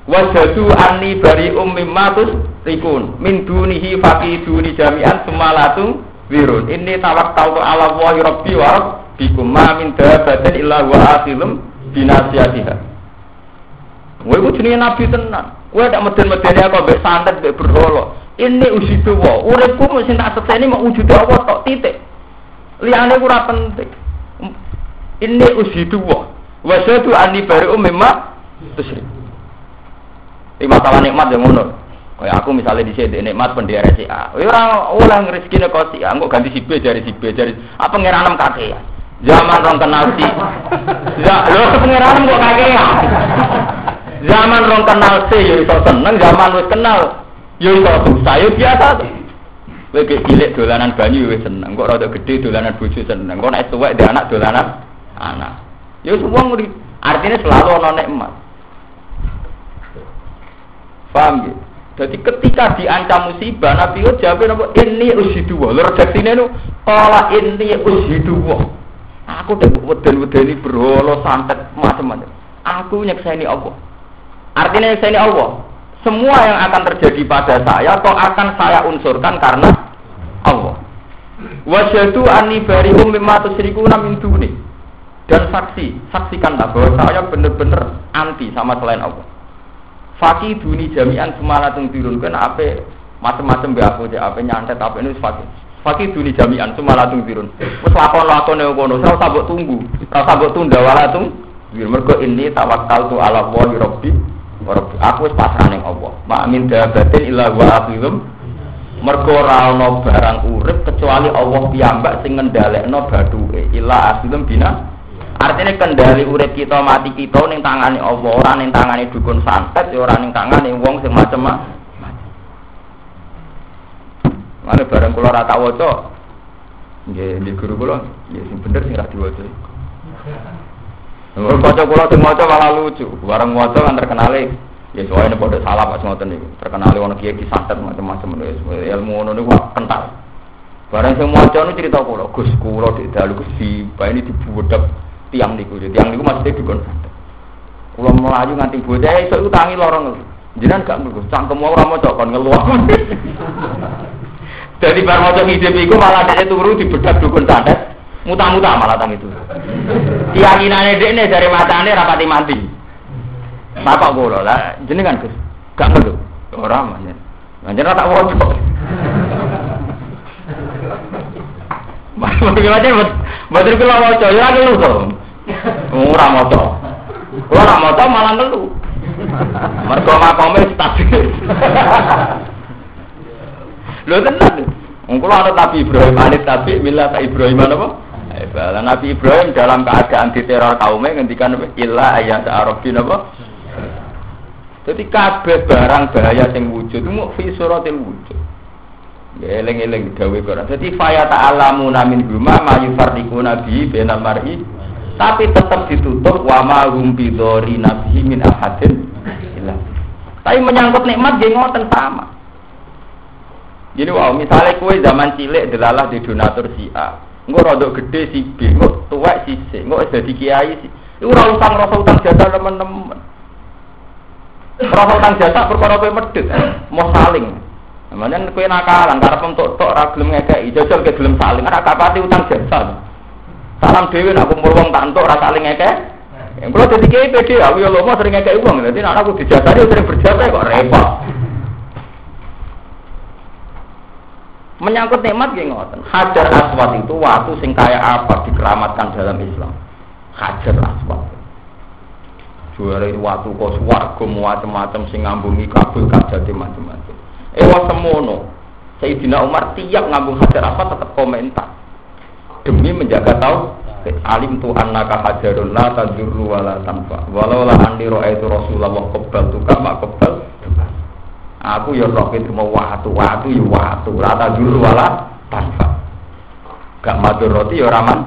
wajadu anni bari ummi matus rikun min dunihi duni jami'an semalatu wirun ini tawakkaltu ala wahi rabbi wa rabbikum ma min dabatin illa wa akhilum binasiyatiha Kowe ku jenenge nabi tenan. Kowe tak meden-medeni aku mbek santet berhala. Ini usidu wa. Uripku mesti tak seteni mau wujud Allah tok titik. Liyane ora penting. Ini usidu wa. Wasatu ani baru memang tusri. Ini masalah nikmat yang ngono. Kayak aku misalnya di sini nikmat pendiri si A. Orang orang rezeki kau si A, enggak ganti si B dari si B dari apa ngeranam kakek ya. Zaman rong kenal si. Ya, lo pengiranan kok kakek ya. Zaman rong kenal si, yo iso seneng. Zaman wis kenal, yo iso susah, yo biasa. Kowe cilik dolanan banyu wis seneng, kok rada gede dolanan bojo seneng. Kok nek tuwek dhe anak dolanan anak. Ya semua ngeri. Artinya selalu ono nikmat. Paham ya? Jadi ketika diancam musibah, Nabi itu jawabnya apa? Ini usidu wa. Lalu redaksinya itu, Kala ini usidu wa. Aku udah weden-weden ini berholo, santet, macam-macam. Aku nyekseni Allah. Artinya nyekseni Allah. Semua yang akan terjadi pada saya, atau akan saya unsurkan karena Allah. Wasyadu ani barihum mimma tusyrikuna min dunih dan saksi saksikanlah bahwa saya benar-benar anti sama selain Allah. Fakih duni jami'an semalatun turunkan apa macam-macam be aku aja apa nyantet apa ini fakih fakih duni jami'an semalatun turun terus lakon lakon yang kono saya sabuk tunggu. Saya sabuk tunda walatung mereka ini tawakal tu ala wahi rabbi aku pasrah ning Allah ma min dabatin illa wa akhilum mergo ora barang urip kecuali Allah piyambak sing ngendhalekno bathuke illa akhilum bina Artinya kendali urip kita mati kita ning tangane Allah, ora ning tangane dukun santet, ya ora ning tangane wong sing macam-macam. Mane bareng kula ora tak waca. Nggih, nggih guru kula, nggih sing bener sing ra diwaca. Kanca kula sing maca malah lucu. Bareng maca kan terkenale ya soalnya pada salah pas ngoten niku. Terkenale ana kiai santet macam-macam. Ilmu ngono niku kental. Barang sing maca niku cerita kula, Gus kula di dalu Gus si ini dibudak tiang niku. Tiang niku maksudnya dukun santet kalau melaju nganti bocah iso utangi lorong jenengan gak mlebu cangkem ora maca kon ngeluh jadi bar maca hidup iku malah dia turu di bedak dukun santet muta-muta malah tang itu keyakinane dekne dari matane rapati mati apa kula lah jenengan Gus gak ngeluh ora manjen manjen tak waca Bagaimana? Betul kalau mau coy, ya dulu dong. Ora maca. Kulo ora maca malah ngelu. Mergo makome stabil. Lho tenan. Wong kula anut Nabi Ibrahim, anut Nabi milah Ibrahim apa? Nah, Nabi Ibrahim dalam keadaan diteror kaumnya ngendikan illa ayat arabin apa? Jadi kabeh barang bahaya sing wujud mau fi suratil wujud. Ya eling-eling gawe Quran. Jadi faya ta'lamuna min huma ma yufarriquna bi bainal mar'i tapi tetap ditutup wa ma hum bidori nafsi min ahadin. Tapi menyangkut nikmat nggih ngoten sama. Jadi wow, misalnya kue zaman cilik delalah di donatur si A, engko rada gede si B, engko tuwek si C, engko dadi kiai si. Iku ora usah ngrasa utang jasa teman-teman. Rasa utang jasa perkara kowe medhit, mau saling. Namanya kowe nakalan karep entuk tok ora gelem ngekeki, jajal ke gelem saling, ora kapati utang jasa. Salam dhewe nak kumpul wong tak entuk ora saling ngekek. Yang kalau jadi kiai pede, aku ya lomo sering ngekek uang, jadi anak aku dijasari sering berjasa kok repot. Menyangkut nikmat gini ngoten. Hajar aswad itu waktu sing kaya apa dikeramatkan dalam Islam. Hajar aswad juara waktu kau suwargo macam-macam sing ngambungi kabel kajati macam-macam. Ewa semono. Sayyidina Umar tiap ngambung hajar apa tetap komentar demi menjaga tahu alim tu annaka hajarun la tadurru wala tanfa walau la andi itu Rasulullah qabbal tu kama qabbal aku ya roh itu mau watu ya watu la tadurru wala tanfa gak madur roti ya raman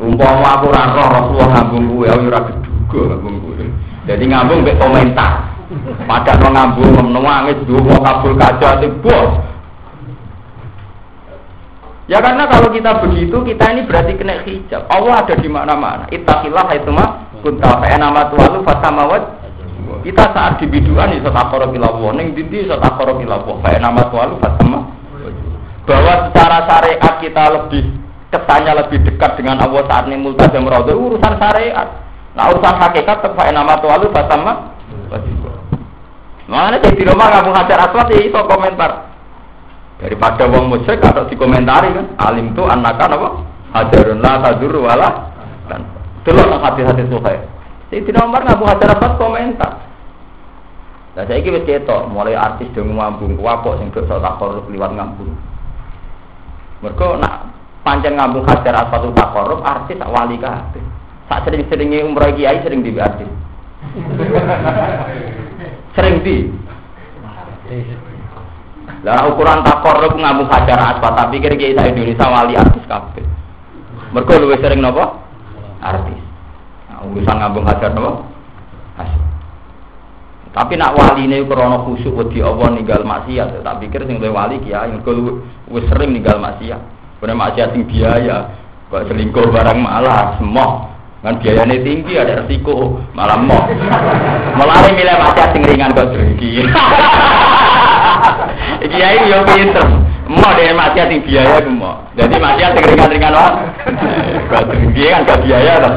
umpama aku ora roh Rasulullah ngambung kuwe aku ya ora geduga ngambung kuwe jadi ngambung mbek komentar. Padahal mau ngambung nangis dua kabul kaca bos. Ya karena kalau kita begitu kita ini berarti kena hijab. Allah ada di mana-mana. Ittaqillah haitsuma kunta fa nama tuwalu Kita saat di biduan iso takoro kilawo ning dindi iso takoro kilawo fa nama tuwalu fasama. Bahwa secara syariat kita lebih kesannya lebih dekat dengan Allah saat ini multazam raudhah urusan syariat. Nah urusan hakikat tetap nama tualu batama. Mana jadi rumah kamu ngajar aswad ya itu komentar. Daripada wong musyrik atau dikomentari kan, alim tu anak apa? Hajarun la tadur wala. Delok hati-hati suhe. Jadi nomor ngaku hajar aswad komentar. Nah saya ini cetok, mulai artis dong ngambung, wapok sing sok takor liwat ngambung. Mereka nak panjang ngambung hajar aswad takor, artis tak wali kabeh. Tak sering-seringnya umroh kiai sering di artis. sering di. Lah ukuran takor ngamu hajar aspat tapi kira kiai Indonesia wali artis kafe. Mereka lebih sering nopo artis. Nah, urusan ngambung hajar nopo Tapi nak wali ini krono khusuk wedi Allah ninggal maksiat, tak pikir sing wali kiai mergo wis sering ninggal maksiat. Bener maksiat sing biaya, kok selingkuh barang malah semua kan biayanya tinggi ada resiko malah mau malah milih macam sing ringan kok tinggi kiai yo pinter. Mau deh macam sing biaya ku mau jadi macam sing ringan ringan lah kok tinggi kan gak biaya kan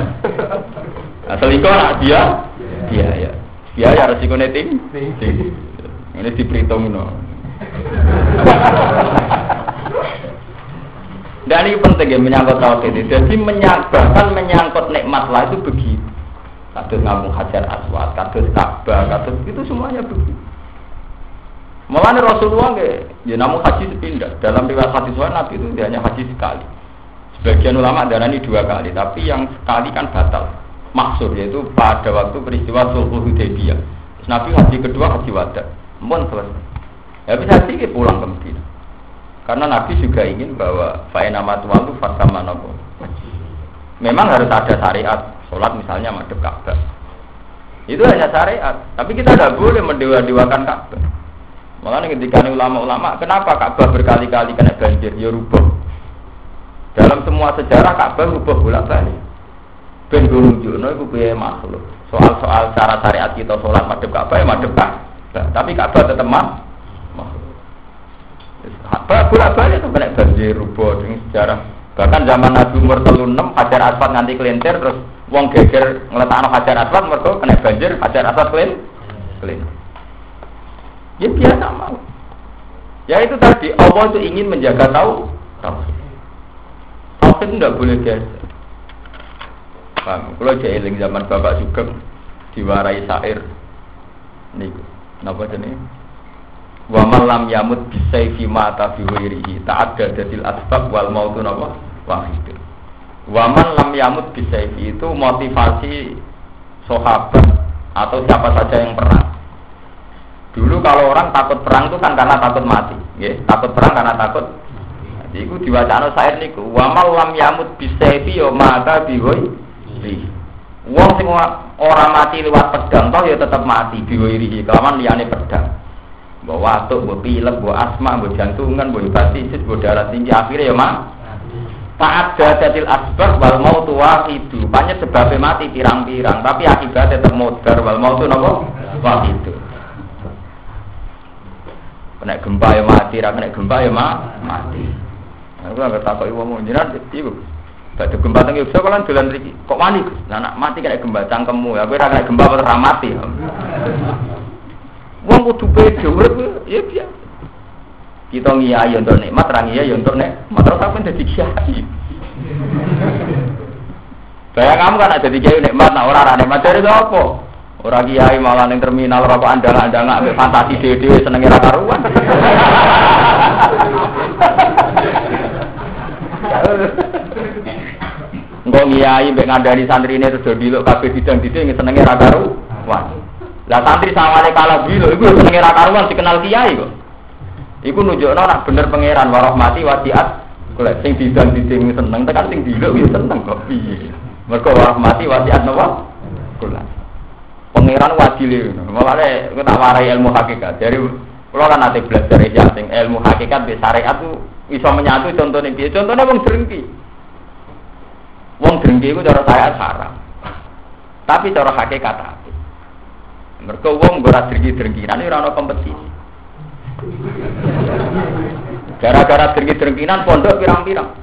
selingkuh nak dia biaya biaya resiko tinggi ini diperhitung no dan ini penting ya menyangkut tauhid ini. Jadi menyangkut menyangkut nikmat lah itu begitu. Kados ngambung hajar aswad, kados Ka'bah, kados itu semuanya begitu. Malah Rasulullah nggak, ya namun haji sepindah. Dalam riwayat hadis Nabi itu hanya haji sekali. Sebagian ulama darah ini dua kali, tapi yang sekali kan batal. Maksud yaitu pada waktu peristiwa Sulhul Hudaybiyah. Nabi haji kedua haji wada, mohon selesai. Bisa haji pulang ke Medina. Karena Nabi juga ingin bahwa nama tuan itu fasama nopo. Memang harus ada syariat sholat misalnya madep Ka'bah. Itu hanya syariat. Tapi kita tidak boleh mendewa-dewakan Ka'bah. Makanya ketika ulama-ulama, kenapa Ka'bah berkali-kali kena banjir? Ya rubah. Dalam semua sejarah Ka'bah rubah bolak Ben no itu biaya makhluk. Soal-soal cara syariat kita sholat madep Ka'bah ya madep Ka'bah. Tapi Ka'bah tetap mah apa bolak balik itu kena banjir rubo dengan sejarah. Bahkan zaman Nabi umur telu enam hajar asfalt nanti kelintir terus wong geger ngeletakno hajar asfalt mereka kena banjir hajar asfalt kelin kelin. Ya biasa mau. Ya itu tadi Allah itu ingin menjaga tahu. Tauhid itu tidak boleh biasa. Paham? Kalau jahilin zaman Bapak Sugeng diwarai sair. Nih, kenapa jenis? Wa man lam yamut bisayfi mata fi ghairihi ta'addadatil asbab wal mautu napa wahid. Wa man lam yamut bisayfi itu motivasi sahabat atau siapa saja yang perang. Dulu kalau orang takut perang itu kan karena takut mati, ya. Takut perang karena takut Jadi itu diwacana saya niku. Wa lam yamut bisayfi yo mata bi ghairihi. Wong sing ora mati lewat pedang toh ya tetap mati ghairihi kelawan liyane pedang Mbok watuk, mbok pilek, mbok asma, mbok jantungan, mbok hepatitis, mbok darah tinggi akhirnya ya mak. Taat dadatil asbab wal mau tua itu. Banyak sebabnya mati pirang-pirang, tapi akibatnya tetap modar wal mau tu nopo wah itu. Kena gempa ya mati, kena gempa ya mati. Aku nggak tahu ibu mau jinak itu. Batu gempa tinggi, saya kalau jalan lagi, kok mati? Nah, nak mati kena gempa cangkemmu, ya, gue kena gempa pada mati. Wong kudu pede urip ya biasa. Kita ngiyai untuk nikmat, ra ngiyai untuk nikmat. Terus sampean dadi kiai. Kayak kamu kan ada kiai nikmat, nah orang ada nikmat dari apa? Orang kiai malah ning terminal rokok andang-andang ambek fantasi dhewe senenge ra karuan. Engko ngiyai mbek ngandani santrine terus do diluk kabeh bidang-bidang senenge ra karuan. Lah santri sawale kalah bilo iku senenge ra karuan dikenal kiai kok. Iku nunjukno nak bener pangeran warahmati wasiat. Kula sing didang diding seneng tekan sing diluk ya seneng kok piye. Mergo warahmati wasiat napa? Kula. Pangeran wadile. Makane tak warai ilmu hakikat. Jadi kula kan nanti belajar ya sing ilmu hakikat di syariat tuh bisa menyatu contohnya piye? Contohnya wong drengki. Wong drengki iku cara saya haram. Tapi cara hakikat mereka wong ora drengki-drengkinan ora ana kompetisi. Gara-gara drengki-drengkinan pondok pirang-pirang.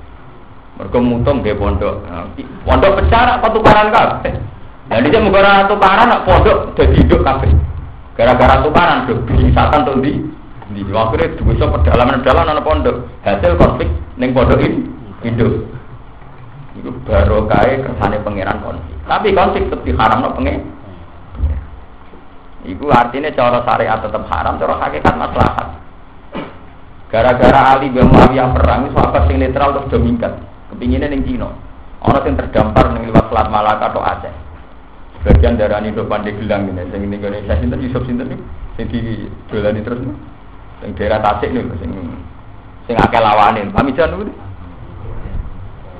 Mereka mutung nggih pondok. Nah, pondok pecah apa tukaran kabeh. Lah dia mugara tukaran pondok dadi induk kabeh. Gara-gara tukaran do bisatan to ndi? Di akhirnya bisa pedalaman-pedalaman ana pondok. Hasil konflik ning pondok ini induk. Itu baru kaya kersane pangeran konflik. Tapi konflik tetap diharamno pengen Iku artinya cara syariat tetap haram, cara hakikat maslahat. Gara-gara Ali bin Muawiyah perang, sahabat sing netral terus domingkat. Kepinginnya ning Cina. Orang yang terdampar ning lewat Selat Malaka atau Aceh. Sebagian darah ini depan di gelang ini, yang ini Indonesia sinten Yusuf sinten nih, yang di dolani terus nih, yang daerah Tasik nih, sing sing akeh lawanin, pamijan nih.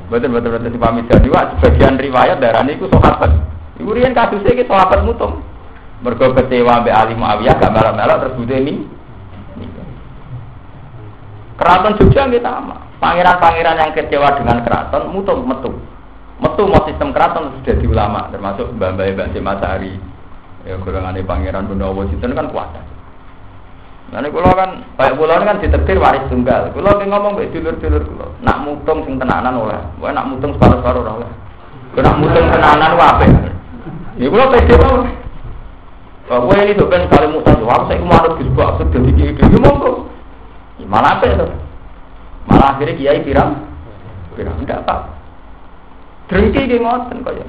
Betul betul betul si pamijan juga sebagian riwayat darah ini ku sahabat. Ibu rian kasusnya ki sahabat mutung. Mergo kecewa mbek Ali Muawiyah gak melok-melok terus butuh ini. Keraton Jogja nggih sama. Pangeran-pangeran yang kecewa dengan keraton mutu metu. Metu mau sistem keraton sudah di ulama termasuk Mbak Mbak Mbak Semasari. Ya golongane pangeran Gunawa itu kan kuat. Nah, kulo kan, kayak kulo kan ditetir waris tunggal. Kulo ki ngomong mbek dulur-dulur nak mutung sing tenanan oleh, wae nak mutung separuh-separuh oleh. Nak mutung tenanan wae. Ya kulo pede wae. Bahwa ini tuh kan kali mutan tuh, aku saya kemarin di sebuah absurd jadi kiai kiai monggo. Malah apa itu? Malah akhirnya kiai pirang, pirang tidak apa. Drengki di ngoten kaya.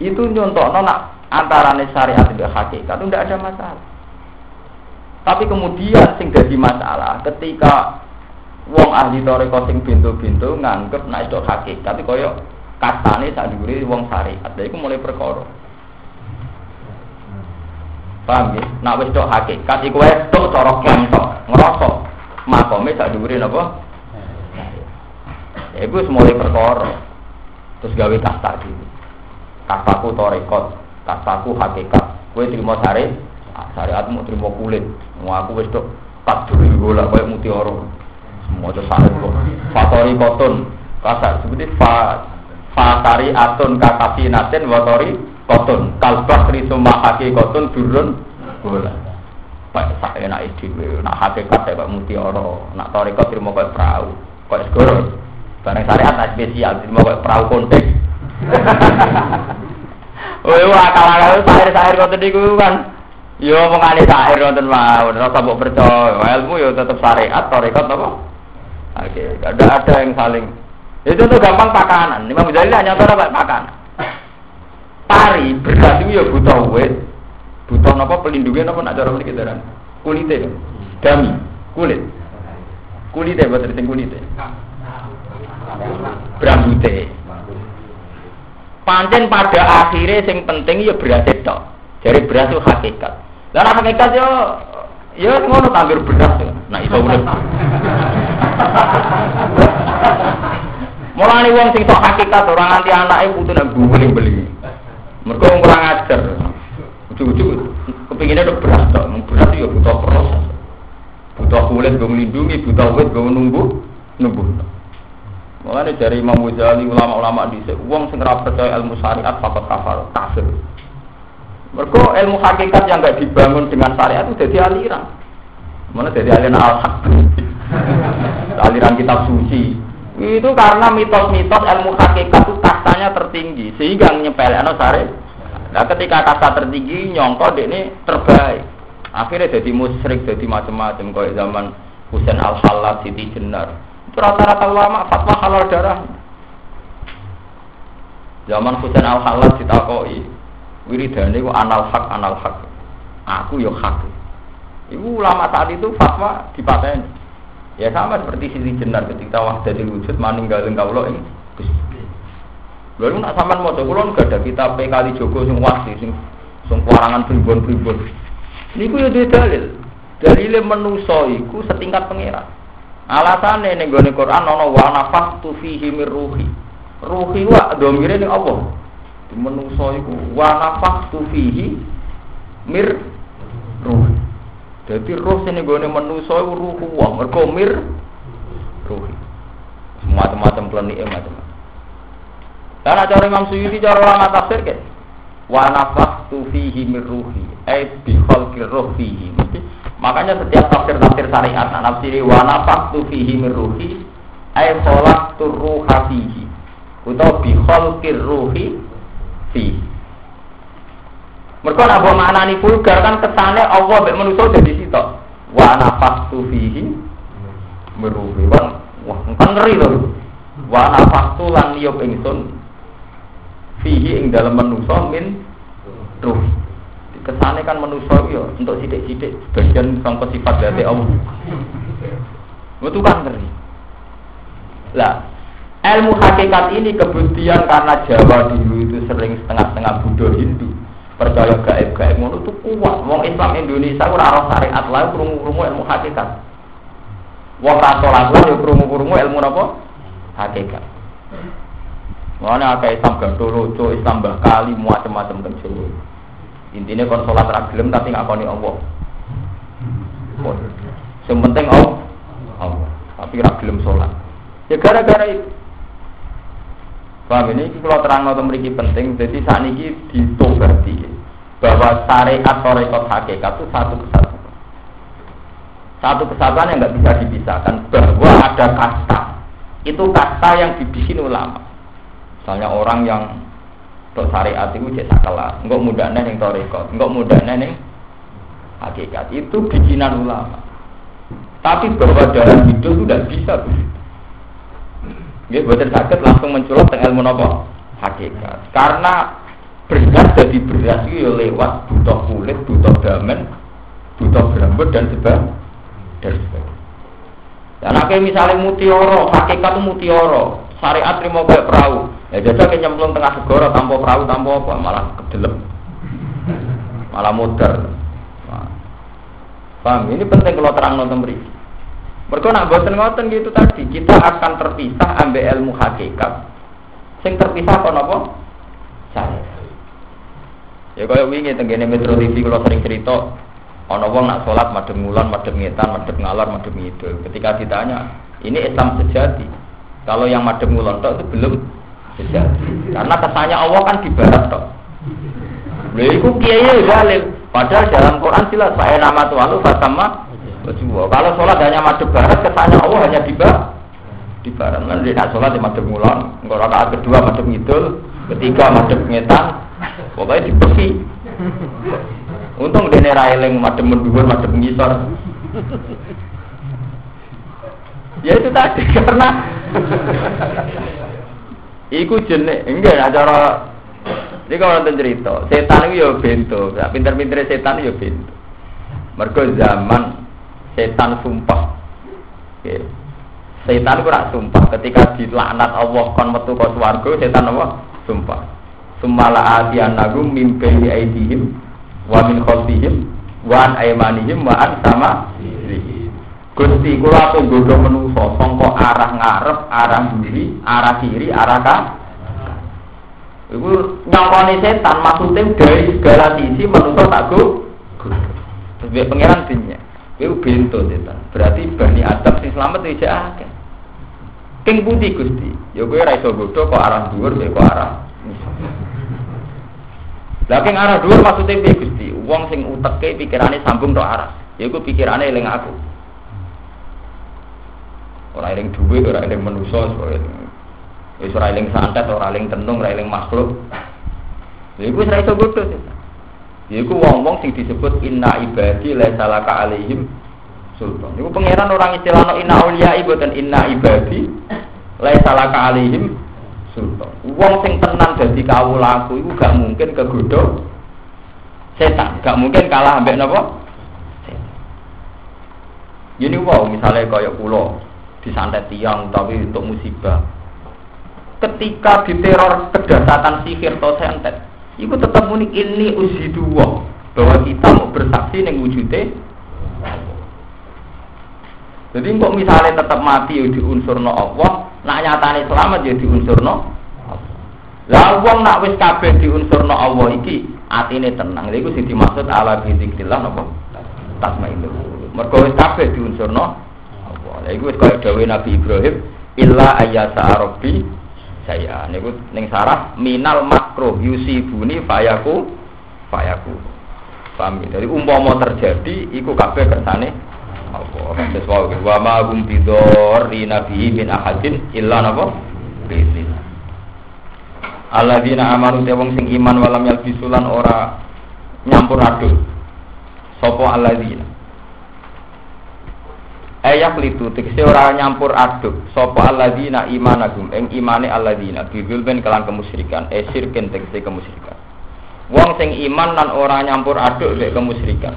Itu nyontok nona antara syariat dan hakikat itu tidak ada masalah. Tapi kemudian sing jadi masalah ketika wong ahli toreko sing bintu-bintu nganggep nek itu hakikat kaya katane sak dhuwure wong syariat. Lha iku mulai perkara. Paham ya? Nak wis tok hakikat iku wis tok cara kentok, ngrasa makome sak dhuwure napa? Ya iku mulai perkara. Terus gawe kasta iki. Kastaku to rekod, kastaku hakikat. Kowe trimo sare, syariatmu trimo kulit. Mau aku wis tok kaduri golek koyo mutiara. Semua itu sare kok. Fatori koton. Kasa seperti fa fatari atun kakasi naten watori koton kalbah risuma haki koton turun bola Pak sak enak dhewe nak hakikat kok mutiara nak toriko terima kok perahu kok segoro bareng syariat tak spesial terima kok perahu kontek. Woi akal-akal sair-sair kok tadi kan. Yo mengani sair wonten mawon, rasa mbok percaya. Ilmu yo tetep syariat, tarekat apa? Oke, ada ada yang saling. Itu tuh gampang pakanan. Imam Ghazali hanya tahu pakanan? Pari berat itu ya butuh wet butuh apa pelindungnya apa nak cara mriki daran? Kulite dami kulit. Kulite boten sing kulite brambute pancen pada akhirnya sing penting ya beras itu dari beras itu hakikat dan hakikat yo ya ngono tanggir beras nah itu urip Mulane wong sing tok hakikat orang anti anake putu nang beli-beli. Mergo kurang ajar. Ujug-ujug kepinginnya udah beras tok, beras ya butuh proses. Butuh kulit gue melindungi, butuh kulit gue menunggu, nunggu. Makanya dari Imam Ghazali ulama-ulama di uang sing percaya ilmu syariat fakot kafar kafir. Mereka ilmu hakikat yang nggak dibangun dengan syariat itu jadi aliran. Mana jadi aliran al-haq. aliran kitab suci. Itu karena mitos-mitos ilmu hakikat itu kastanya tertinggi sehingga nyepelekno syariat. Nah ketika kasta tertinggi nyongko ini terbaik. Akhirnya jadi musyrik, jadi macam-macam kayak zaman Husain al-Halal, Siti Jenar Rata-rata ulama fatwa halal darah. Zaman Husain al halal ditakoi, wiridane ku anal hak anal hak. Aku yo hak. Ibu ulama saat itu fatwa dipateni. Ya sama seperti Siti Jenar ketika wahdatul wujud maninggalin kaulo ini. Lalu nak sampean mau coba gak ada kita kali Joko sing wasi sing sing kuarangan pribon-pribon. Niku yo dalil. Dalile menusa iku setingkat pangeran. Alasane ning gone Quran ana wa nafaqtu fihi mir ruhi. Ruhi wa domire ning Allah. Di menungso iku wa nafaqtu fihi mir ruhi. Jadi roh sing gone menungso iku ruhu wa mergo mir ruhi. Macam-macam planike macam-macam. Dan cara Imam Suyuti cara orang tafsir ke wa nafaqtu fihi ruhi ai bi khalqir ruh fihi. Makanya setiap tafsir-tafsir syariat nah, nafsiri wa nafaqtu fihi min ruhi ay khalaqtu ruha fihi utawa bi khalqir ruhi fi. Mereka nak buat nih vulgar kan kesannya Allah mek manusia jadi situ. Wa nafaqtu fihi meruhi. Wah, wah kan ngeri loh. Wa nafaqtu lan yop ingsun fihi ing dalam manusia min ruhi kesane kan manusia ya untuk sidik-sidik bagian sangka sifat dari Allah. Itu kan ngeri. Lah, ilmu hakikat ini kemudian karena Jawa dulu itu sering setengah-setengah Buddha Hindu percaya gaib-gaib ngono itu kuat. Wong Islam Indonesia ora ora syariat lah krungu-krungu ilmu hakikat. Wong ra salat yo krungu-krungu ilmu napa? Hakikat. Mana akeh Islam Gandolo, Islam Bakali, macam-macam teng Jawa. Intinya kon sholat ragilem tapi nggak koni Allah. Yang penting Allah. Allah. Tapi ragilem sholat. Ya gara-gara itu. Paham ini kalau terang atau memiliki penting. Jadi saat ini ditobati bahwa syariat atau rekod hakikat itu satu kesatuan. Satu kesatuan yang nggak bisa dipisahkan bahwa ada kasta. Itu kasta yang dibikin ulama. Misalnya orang yang Tok syariat itu cek sakala, enggak mudahnya yang toriko, enggak mudahnya yang hakikat. Itu bikinan ulama. Tapi bahwa hidup itu tidak bisa begitu. Ya, betul sakit langsung menculot dengan ilmu nopo hakikat. Karena beras jadi beras itu ya lewat butuh kulit, butuh damen, butuh rambut dan sebagainya. Dan sebagainya. Dan misalnya mutioro, hakikat itu mutioro, syariat terima kayak perahu. Ya jajal ke nyemplung tengah segoro tanpa perahu tanpa apa malah kedelem. Malah. Nah. Paham? Ini penting kalau terang nonton beri. Mereka nak boten ngoten gitu tadi, kita akan terpisah ambil ilmu hakikat. Sing terpisah apa apa? Saya. Ya kaya wingi tenggene Metro TV kalau sering cerita ana wong nak salat madhep ngulon, madhep ngetan, madhep ngalor, madhep ngidul. Ketika ditanya, ini Islam sejati. Kalau yang madhep ngulon itu belum sejati. Karena kesannya Allah kan di barat toh. Lha iku kiai dalil. Padahal dalam Quran jelas saya nama Tuhan lu sama Kalau sholat hanya madhep barat, kesannya Allah hanya di barat. Di barat kan dia sholat di madhep ngulon, engkau rakaat kedua madhep ngidul, ketiga madhep ngetan, pokoknya dibesi. Untung dene ra eling madhep mendhuwur, madhep ngisor. Ya itu tadi karena Iku jenek enggak acara ini kalau nonton cerita, setan itu ya bento, pinter-pinter setan itu ya bento. Mergo zaman setan sumpah. Okay. Setan itu sumpah ketika dilaknat Allah kon metu ke swarga setan apa? Sumpah. Sumala atian nagum mimpi aidihim wa min khalfihim wa an aymanihim wa an sama Gusti kula tunggu menungso sangka arah ngarep, arah kiri, arah kiri, arah kanan. Iku nyongkone setan maksudnya dari segala sisi manusia tak go. Terus pangeran dinya. Iku bento setan. Berarti bani Adam sing selamat iki akeh. King putih Gusti. Ya kowe ora iso godho kok arah dhuwur kok arah. Lah arah dhuwur maksudnya piye Gusti? Wong sing uteke pikirane sambung tok arah. Ya iku pikirane eling aku. Ora eling dhuwit, ora eling manusa, Wis ora eling santet, ora eling tenung, ora eling makhluk. Lha iku ora iso godho. Ya iku wong-wong sing disebut inna ibadi laisa laka alaihim sultan. Iku pangeran orang istilahno inna auliya dan inna ibadi laisa laka alaihim sultan. Wong sing tenan dadi kawulaku iku gak mungkin kegodho setan, gak mungkin kalah ambek napa? Ini wow, misalnya kaya pulau disantet tiang tapi untuk musibah. Ketika diteror kedasatan sihir atau sentet itu tetap unik ini uji dua bahwa kita mau bersaksi yang wujudnya jadi kok misalnya tetap mati ya unsur no Allah nak nyatane selamat ya unsur no lah wong nak wis kabeh no Allah iki atine tenang. Lha sing dimaksud ala bizikrillah napa? Tasmainu mergo wis kabeh no Allah lha iku wis kaya dawuh Nabi Ibrahim illa ayyasa rabbi saya niku ning sarah minal makruh yusibuni fayaku fayaku. Paham ya? dari umpama terjadi iku kabeh kersane apa terus wae wa ma hum bidor nabi min ahadin illa napa? Bisnis Alladzina amanu te wong sing iman walam yalbisulan ora nyampur aduk sapa alladzina Ayak litu tegese ora nyampur aduk. Sapa alladzina imanagum ing imane alladzina. Bibilben kelan kemusyrikan e sirken tegese kemusyrikan. Wong sing iman lan ora nyampur aduk mek kemusyrikan.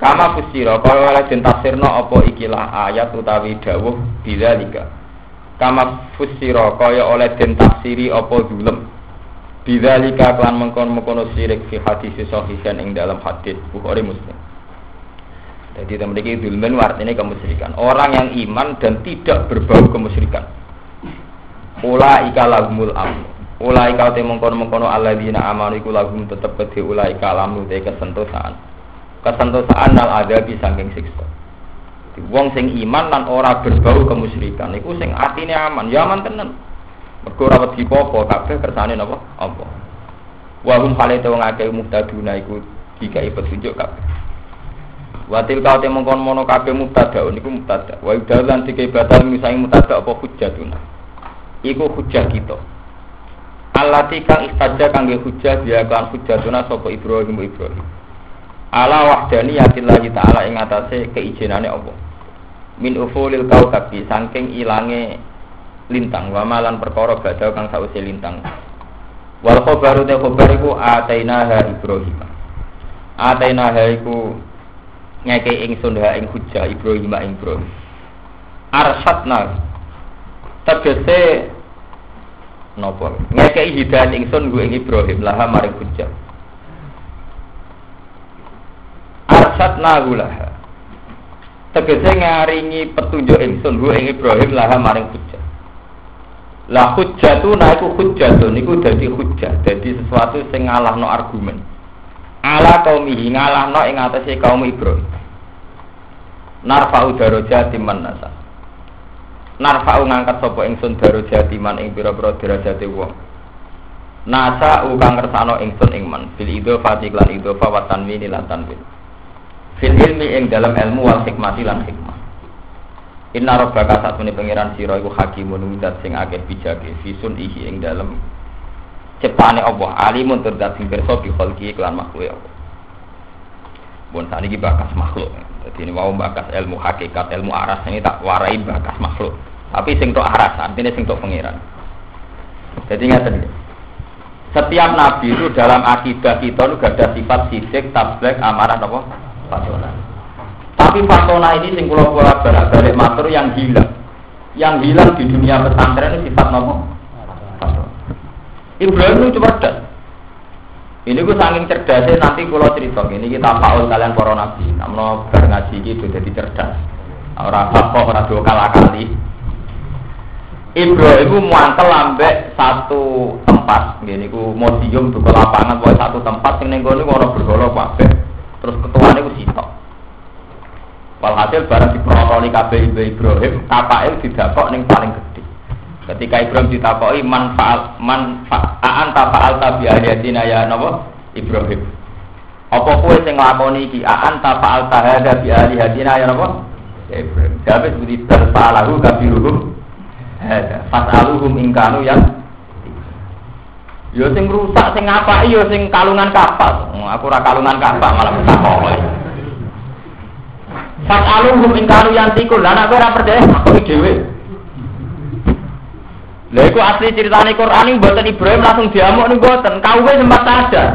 Kama fusira kaya oleh den tafsirno apa ikilah ayat utawi dawuh bidzalika. Kama fusira kaya oleh den tafsiri apa dulem. Bidzalika kelan mengkon-mengkono sirik fi hadis sahih ing dalam hadis Bukhari Muslim jadi memiliki dulmen artinya kemusyrikan. Orang yang iman dan tidak berbau kemusyrikan. Ula ika lagumul am. Ula ika te mengkono mengkono dina amanu iku lagum tetep kedhe ula ika lamu te kesentosaan. Kesentosaan nal ada di saking siksa. Wong sing iman lan ora berbau kemusyrikan iku sing atine aman, ya aman tenan. Mergo ora wedi apa kabeh kersane napa? Apa. Wa hum hale wong akeh muhtaduna iku dikai petunjuk kabeh. Watil kau te mongkon mono kabeh mubtada niku mubtada. Wa idalan dike batal misangi mubtada apa hujjatuna. Iku hujjah kita. Allati kang istaja kangge hujjah dia kan hujjatuna sapa Ibrahim Ibrahim. Wahdani yatillahi ta'ala ing atase keijenane Allah. Min ufulil kaukabi saking ilange lintang wa malan perkara badal kang sause lintang. Wal khabaru te khabar iku atainaha Ibrahim. Atainaha iku ngeke ingsun ha ing hujjah Ibrahim ing Ibrahim. Arsatna tegese napa? Ngeke hidayah ingsun gue ing Ibrahim. Laha maring hujjah arsatna laha. Tegese ngaringi petunjuk ingsun gue ing Ibrahim laha maring hujjah lah hujjah tu nah iku tu niku dadi hujjah dadi sesuatu sing ngalahno argumen. Ala kaum ngalahno ing atase kaum Ibrahim narfa'u darajati man nasa. Narfa'u ngangkat sapa ingsun darajati man ing pira-pira derajate wong. Nasa ukang ngersano ingsun ing man. Fil idhofati lan idhofa wa tanwini lan tanwin. Fil ilmi ing dalam ilmu wal hikmati lan hikmah. Inna rabbaka saat meni pangeran sira iku hakimun widat sing akeh bijake. Fisun ihi ing dalam cepane Allah. Alimun terdat sing pirsa bi khalqi kelan makhluk Allah. Bon saniki bakas makhluk. Jadi ini mau bakas ilmu hakikat, ilmu aras ini tak warai bakas makhluk. Tapi sing tok aras, artinya sing tok. Jadi ingat Setiap nabi itu dalam akidah kita itu gak ada sifat sidik, tablek, amarah, apa? Pasonan. Tapi fatona ini sing kula kula balik matur yang hilang. Yang hilang di dunia pesantren ini sifat nopo? Ibrahim itu cerdas. Ini gue saking cerdasnya nanti kalau cerita ini kita paul kalian para nabi. Namun bar ngaji itu jadi cerdas. Orang apa orang dua kalah kali. Ibrahim itu muantel ambek satu tempat. Gini ku museum buka lapangan buat satu tempat. Yang nenggo ini orang bergolok kabeh. Terus ketuanya itu sitok. Walhasil barang diprotoli kabeh Ibrahim, kapake didapok ning paling gede. Ketika Ibrahim ditakoi manfaat manfaat faal tabi ayatina ya napa Ibrahim. Apa kowe sing nglakoni iki aan faal tahada bi alihatina ya napa Ibrahim. Jawab seperti berfalahu kabiruhum fasaluhum ingkanu yang Yo sing rusak sing apa yo sing kalungan kapal. Aku ora kalungan kapal malah takok. Fasaluhum ing kanu yantikun. Lah nek ora percaya kok dhewe. Lha iku asli ceritane Quran iki mboten Ibrahim langsung diamuk ning mboten. Kaume sempat sadar.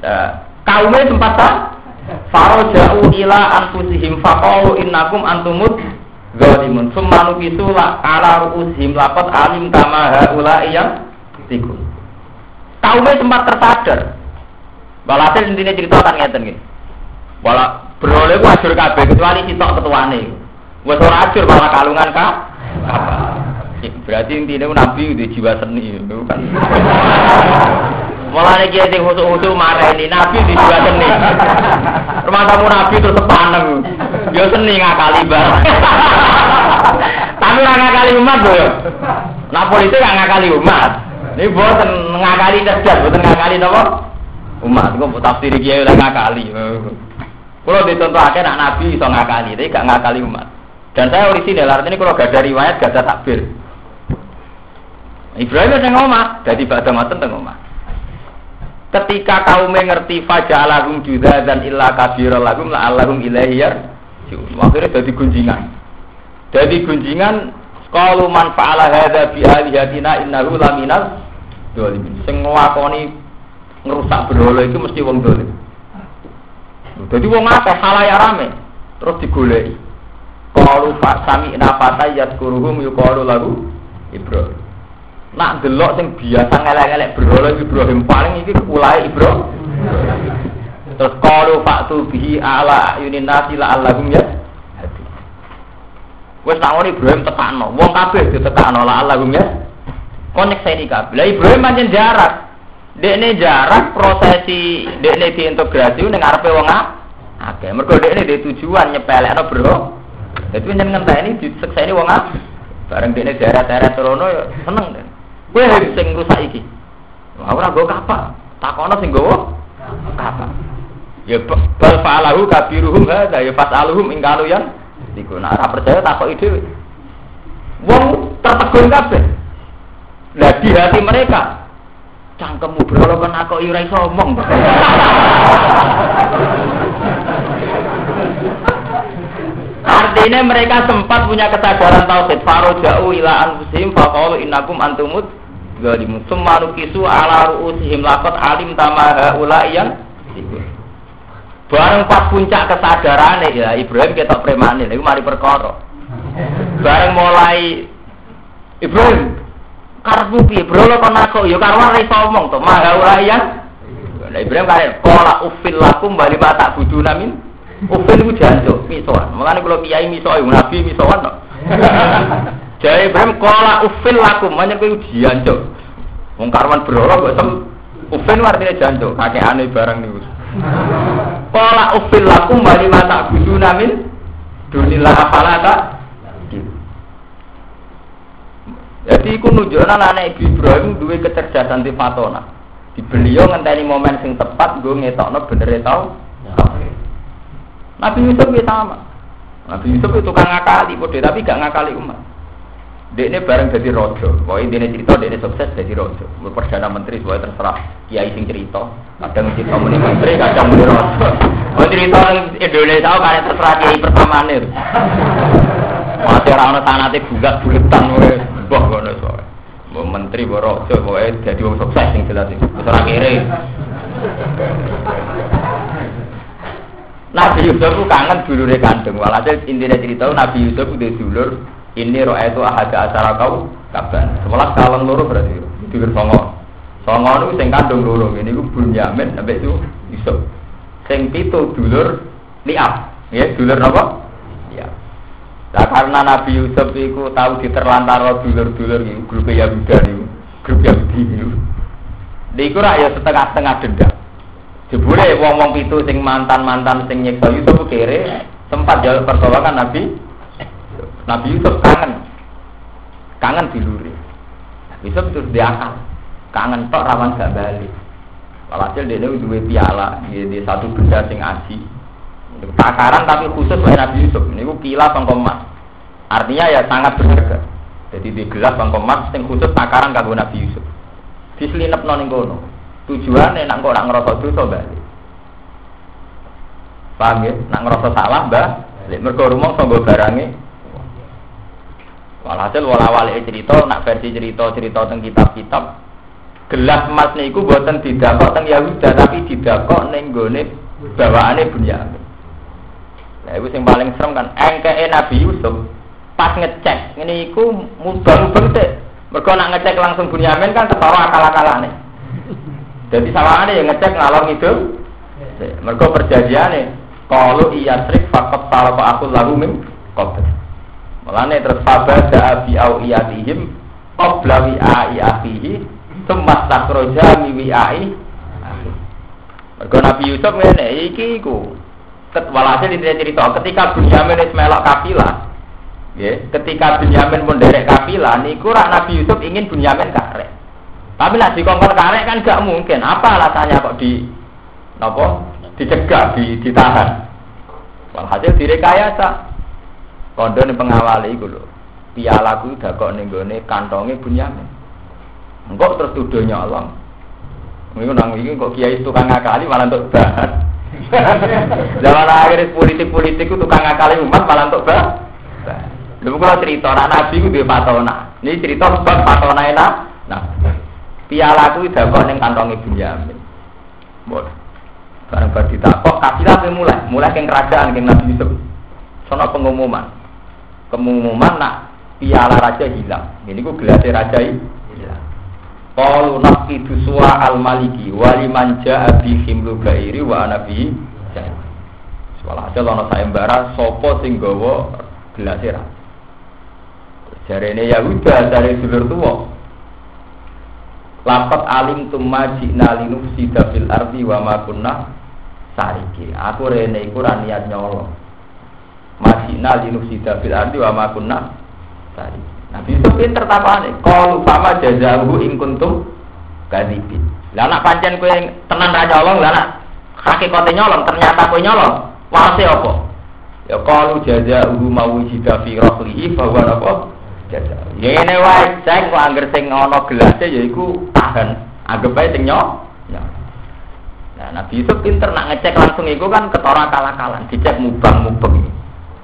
Nah, kaume sempat tak Faroja'u ila anfusihim faqalu innakum antumut zalimun. Summa nukisu la ala ru'usihim laqad alim kama haula yang tikun. Kaume sempat tersadar. Walhasil intinya cerita kan ngeten nggih. Wala Beroleh ku ajur kabeh kecuali sitok ketuane. Wes ora ajur malah kalungan ka. Berarti intinya nabi di jiwa seni itu kan. Mulane kiai sing khusus-khusus mareni nabi di jiwa seni. Rumah tamu nabi terus sepaneng. Yo seni ngakali bareng. Tapi ora ngakali umat lho. Nah polisi gak ngakali umat. Ini boten ngakali cerdas, boten ngakali napa? Umat. Kok tafsir kiai udah ngakali. Kalau dicontohkan anak Nabi iso ngakali, tapi gak ngakali umat. Dan saya orisinal, artinya kalau gak ada riwayat gak ada takbir. Ibrahim yang ngomah, jadi pada matan teng ngomah. Ketika kaum mengerti fajalahum juda dan illa kabir lahum la allahum ilaihiyar, akhirnya jadi gunjingan. Jadi gunjingan kalau man fa'ala hadza bi alihatina innahu laminal dolimin. Sing nglakoni ngerusak berhala itu mesti wong dolim. Jadi wong akeh halaya rame terus digoleki. Qalu fa sami nafata yadkuruhum yuqalu lagu Ibrahim. Nak delok sing biasa ngelek-ngelek berhala Ibrahim paling iki kepulai Ibrahim. Terus qalu fa'tu bihi ala yunin nasi la allahum ya. Wes tak Ibrahim tekakno. Wong kabeh ditekakno la allahum ya. Konek saya kabeh. Lah Ibrahim pancen jarak. Dekne jarak prosesi dekne diintegrasi ning ngarepe wong akeh. Mergo dekne di tujuan nyepelekno bro. Dadi nyen ngenteni disekseni wong akeh. Bareng dekne daerah-daerah Trono ya seneng den. Kowe sing rusak iki. Ora nggo kapal. Takono sing nggowo kapal. Ya bal fa'alahu kabiruhum hadza ya fas'aluhum ing kanu yang iku ora percaya takoki dhewe. Wong tertegun kabeh. Lah di hati mereka cangkemmu berolo kan aku ira iso. Artinya mereka sempat punya kesadaran tauhid. Faro jauh ila anfusihim faqalu innakum antumut zalimun. Summa nukisu ala ru'usihim laqad alim tama haula yang Bareng pas puncak kesadaran ya Ibrahim kita premane niku mari perkara. Bareng mulai Ibrahim karepmu piye bro kon aku ya karwan iso omong to maha ulayan Nah Ibrahim kare kola ufil lakum bali tak budu namin ufil ku janjo misoan. Makane kula kiai miso ibu nabi misoan to Jadi Ibrahim kola ufil lakum banyak kowe janjo wong karwan bro kok sem ufil artinya kakek aneh barang niku. Kola ufil lakum bali tak budu namin dunillah. Apalata Jadi iku nunjukna anak Ibu Ibrahim duwe kecerdasan di fatona. Di beliau ngenteni momen sing tepat gue ngetokno bener tau. Nabi Yusuf ya sama. Nabi Yusuf itu tukang ngakali kode tapi gak ngakali umat. Dia ini bareng jadi rojo. Pokoknya dia cerita dia sukses jadi rojo. Perdana menteri semuanya terserah. Kiai sing cerita. Kadang cerita menteri, kadang muni rojo. Mau cerita Indonesia kan terserah kiai pertama nih. Masih orang sanate bulat buletan wes. Wah, ngono soe. Mbok menteri raja pokoke dadi wong sukses sing jelas. Wis ora kere. Nabi Yusuf itu kangen dulure kandung. Walhasil intinya cerita Nabi Yusuf itu dulur ini roh itu ahada acara kau kaban. Sebelah kaleng loro berarti. Dulur songo. Songo itu sing kandung loro. Ini gue Bunyamin sampai itu Yusuf. Sing pitu dulur liap. Ya, dulur apa? Ya. Nah, karena Nabi Yusuf itu tahu diterlantar dulur-dulur itu grup Yahuda itu, grup Yahudi itu. Di ya setengah-setengah dendam. Jebule wong-wong pitu sing mantan-mantan sing nyeksa Yusuf kere sempat jalur pertolongan Nabi Nabi Yusuf kangen. Kangen diluri. Yusuf terus diakal. Kangen tok rawan gak balik. Walhasil dia ini dua piala di, di satu benda sing aji. Takaran tapi khusus oleh Nabi Yusuf. Ini ku kila. Artinya ya sangat berharga. Jadi di gelas sing khusus takaran kanggo Nabi Yusuf. Diselinep noning kono. Tujuan nak kok nak ngerasa dosa balik. Paham ya? Nak ngerasa salah mbak. Mereka rumah sanggo barangnya. Walhasil wala cerita, nak versi cerita cerita tentang kitab-kitab. Gelas emas niku buatan tidak kok tentang Yahuda tapi tidak kok nenggone bawaane Bunyamin. Nah itu yang paling serem kan engke Nabi Yusuf pas ngecek ini iku mubang-mubang Mereka nak ngecek langsung Bunyamin kan ketawa akal-akalane. Jadi salahane yang ngecek ngalor itu. Mereka perjanjiane kalau iya trik fakot salah aku lalu mim qabl. Mulane terus fabada bi au iyatihim qabla wi ai akhihi thumma takhraja mi ai Mergo Nabi Yusuf ngene iki iku. Walhasil intinya cerita ketika Bunyamin wis melok kafilah, ya, ketika Bunyamin pun derek kafilah, niku rak Nabi Yusuf ingin Bunyamin karek. Tapi nak dikongkon karek kan gak mungkin. Apa alasannya kok di nopo dicegah, di, ditahan? Walhasil direkayasa. Kondo ini pengawal itu loh. Pialaku udah kok nenggone kantongnya bunyamin. Enggak terus tuduh nyolong. Mungkin nang ini kok kiai tukang ngakali malah untuk bahan. Zaman akhir politik-politik itu tukang ngakali umat malah untuk bahan. Lalu kalau cerita anak nabi itu dia patona. Ini cerita sebab patona enak. Nah, pialaku udah kok neng kantongnya bunyamin. Boleh. Barang bar kok kafilah mulai, mulai ke kerajaan ke Nabi Yusuf. Sono pengumuman pengumuman nak piala raja hilang. Ini ku gelas raja hilang. Qalu naqidu suwa al maliki wali manja abi himlu gairi wa anabi Sekolah aja lono sayembara sopo sing gawa raja. Jarene Yahuda dari dulur tuwa. Lapat alim tumma jina linufsida fil ardi wa ma kunna sariki. Aku rene iku niat nyolong masina linufsida fil ardi wa ma kunna tadi. Nabi Yusuf pinter tapane. Qalu fama jazahu in kuntum kadibin. Lah anak pancen kowe tenan ra nyolong, lah anak hakikate nyolong ternyata kowe nyolong. Wase apa? Ya qalu jazahu mawjida fi rahlihi fa huwa. Ya ngene wae, cek kok angger sing ana gelase yaiku tahan. Anggap ae sing nyolong. Nah, Nabi Yusuf pinter nak ngecek langsung itu kan ketora kalah-kalan, dicek mubang-mubang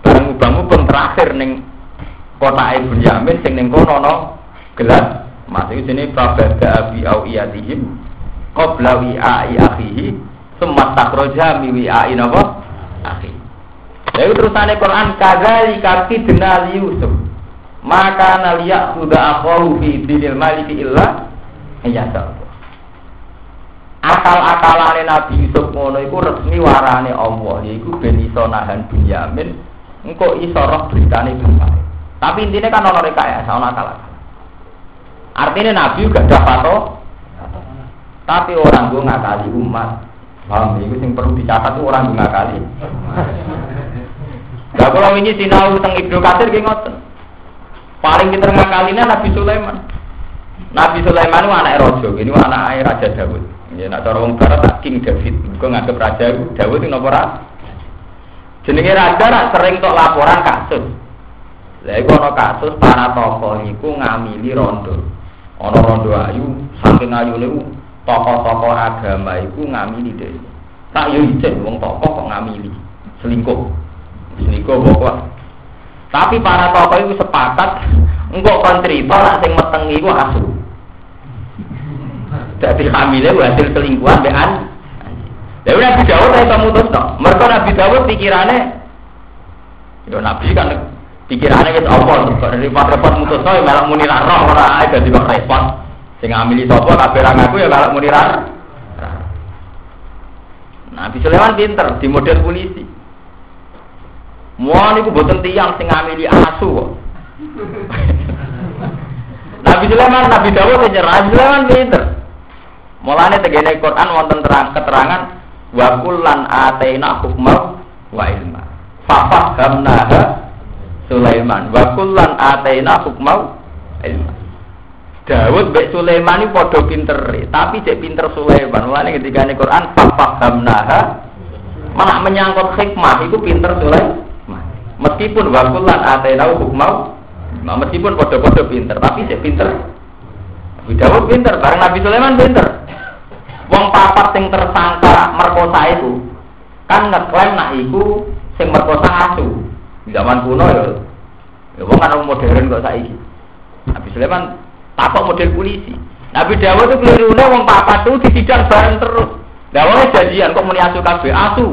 barang mubang-mubang terakhir ning kota Ibn Yamin sing ning kono no gelas. Masih sini babada abi au iyatihim qabla wi'ai akhihi summa takhraja mi wi'ai napa? Akhi. Lalu terusane Quran kadzali kaki denal Yusuf maka naliyak sudah akhahu fi dinil maliki illa ayasa akal-akalane Nabi Yusuf ngono iku resmi warane Allah yaiku ben iso nahan Bunyamin engkau iso roh beritane bapak. Tapi intinya kan ono rekayasa, ono akal Artinya Nabi juga dapat tapi orang gue ngakali umat. Paham? Itu yang perlu dicatat itu orang gue ngakali. Nah kalau ini sinau tentang Ibnu Katsir gak ngoten. Paling kita ngakalinya Nabi Sulaiman. Nabi Sulaiman itu anak Rojo, ini anak Raja Dawud. Ya, nak cara orang barat King David. Gue nganggap Raja Dawud itu nopo Jenenge raja rak sering tok laporan kasus. Lha iku ana kasus para tokoh iku ngamili rondo. Ana rondo ayu, saking ayune tokoh-tokoh agama iku ngamili dhewe. Tak yo wong tokoh kok ngamili. Selingkuh. Selingkuh pokok. Tapi para tokoh itu sepakat engkau kon cerita nak sing meteng iku asu. Jadi hamilnya hasil selingkuhan bean Dewi Nabi Dawud itu mutus no. Mereka Nabi Dawud pikirannya, yo Nabi kan pikirannya gitu apa? Kok dari repot mutus no, malah muni roh ora aja di repot. Sing ngamili sapa kabeh ngaku ya malah muni Nabi Sulaiman pinter di model polisi. Mau niku boten tiang sing ngamili asu kok. Nabi Sulaiman, Nabi Dawud nyerah, Nabi Sulaiman pinter. Mulane tegene Quran wonten terang keterangan wa kullan ataina hukma wa ilma. Fafahamnaha Sulaiman wa kullan ataina hukma ilma. Dawud bek Sulaiman ini podo pinter, tapi cek pinter Sulaiman. Mulane ketika ini Quran fafahamnaha malah menyangkut hikmah itu pinter Sulaiman. Meskipun wakulan ataina hukmau Nah, meskipun podo-podo pinter, tapi cek pinter. Nabi Dawud pinter, karena Nabi Sulaiman pinter. Wong papat sing tersangka merkosa itu kan ngeklaim nak iku sing merkosa asu. Zaman kuno ya. Ya wong kan modern kok saiki. Nabi Sulaiman takut model polisi. Nabi Dawud itu kelirune wong papat itu disidang bareng terus. Lah janjian kok muni asu kabeh asu.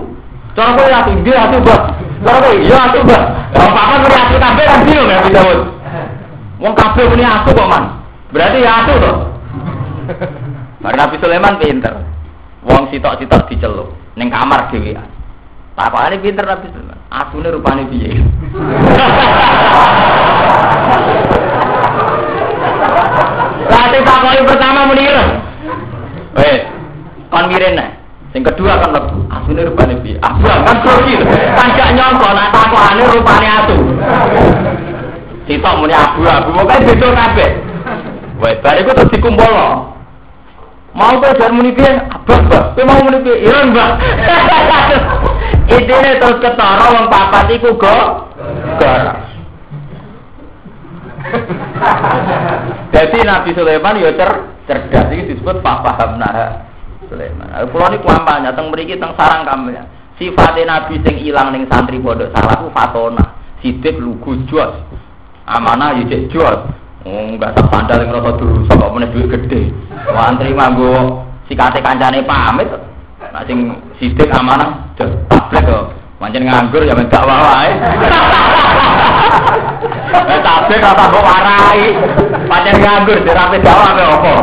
Cara kowe asu ndi asu, Mbak. Kowe iya asu, Mbak. Papat muni asu kabeh kan bingung Nabi Dawud. Wong kabeh muni asu kok man. Berarti ya asu toh. Mari Nabi Sulaiman pinter. Wong sitok-sitok diceluk ning kamar dhewean. Takokane pinter Nabi Sulaiman. Asune rupane piye? Lati takoki pertama muni ireng. Eh, kon. Sing kedua kan lebu. Asune rupane piye? Abang kan grogi. Nyongko nak takokane rupane asu. Sitok muni abu-abu, pokoke beda kabeh. Wes bariku terus dikumpul. Mau ke jar muni piye? Abang, Mbak. Kowe mau muni piye? Ireng, Mbak. Idene terus ketara wong papat iku go garas. Jadi Nabi Sulaiman ya cer cerdas ini disebut papa hamnah Sulaiman. Kulo niku kampanye teng mriki teng sarang kampanye. Sifatnya Nabi sing ilang ning santri pondok salah ku fatona. Sidik lugu jos. Amanah ya cek jos. Oh, enggak tak sandal yang rasa dulu, kok meneh duit gede. Wantri manggo sikate kancane pamit. Nah sing sidik amanah jos tablek kok. Pancen nganggur ya mendak wae. Eh tablek kata kok warai. Pancen nganggur dirape dawa apa.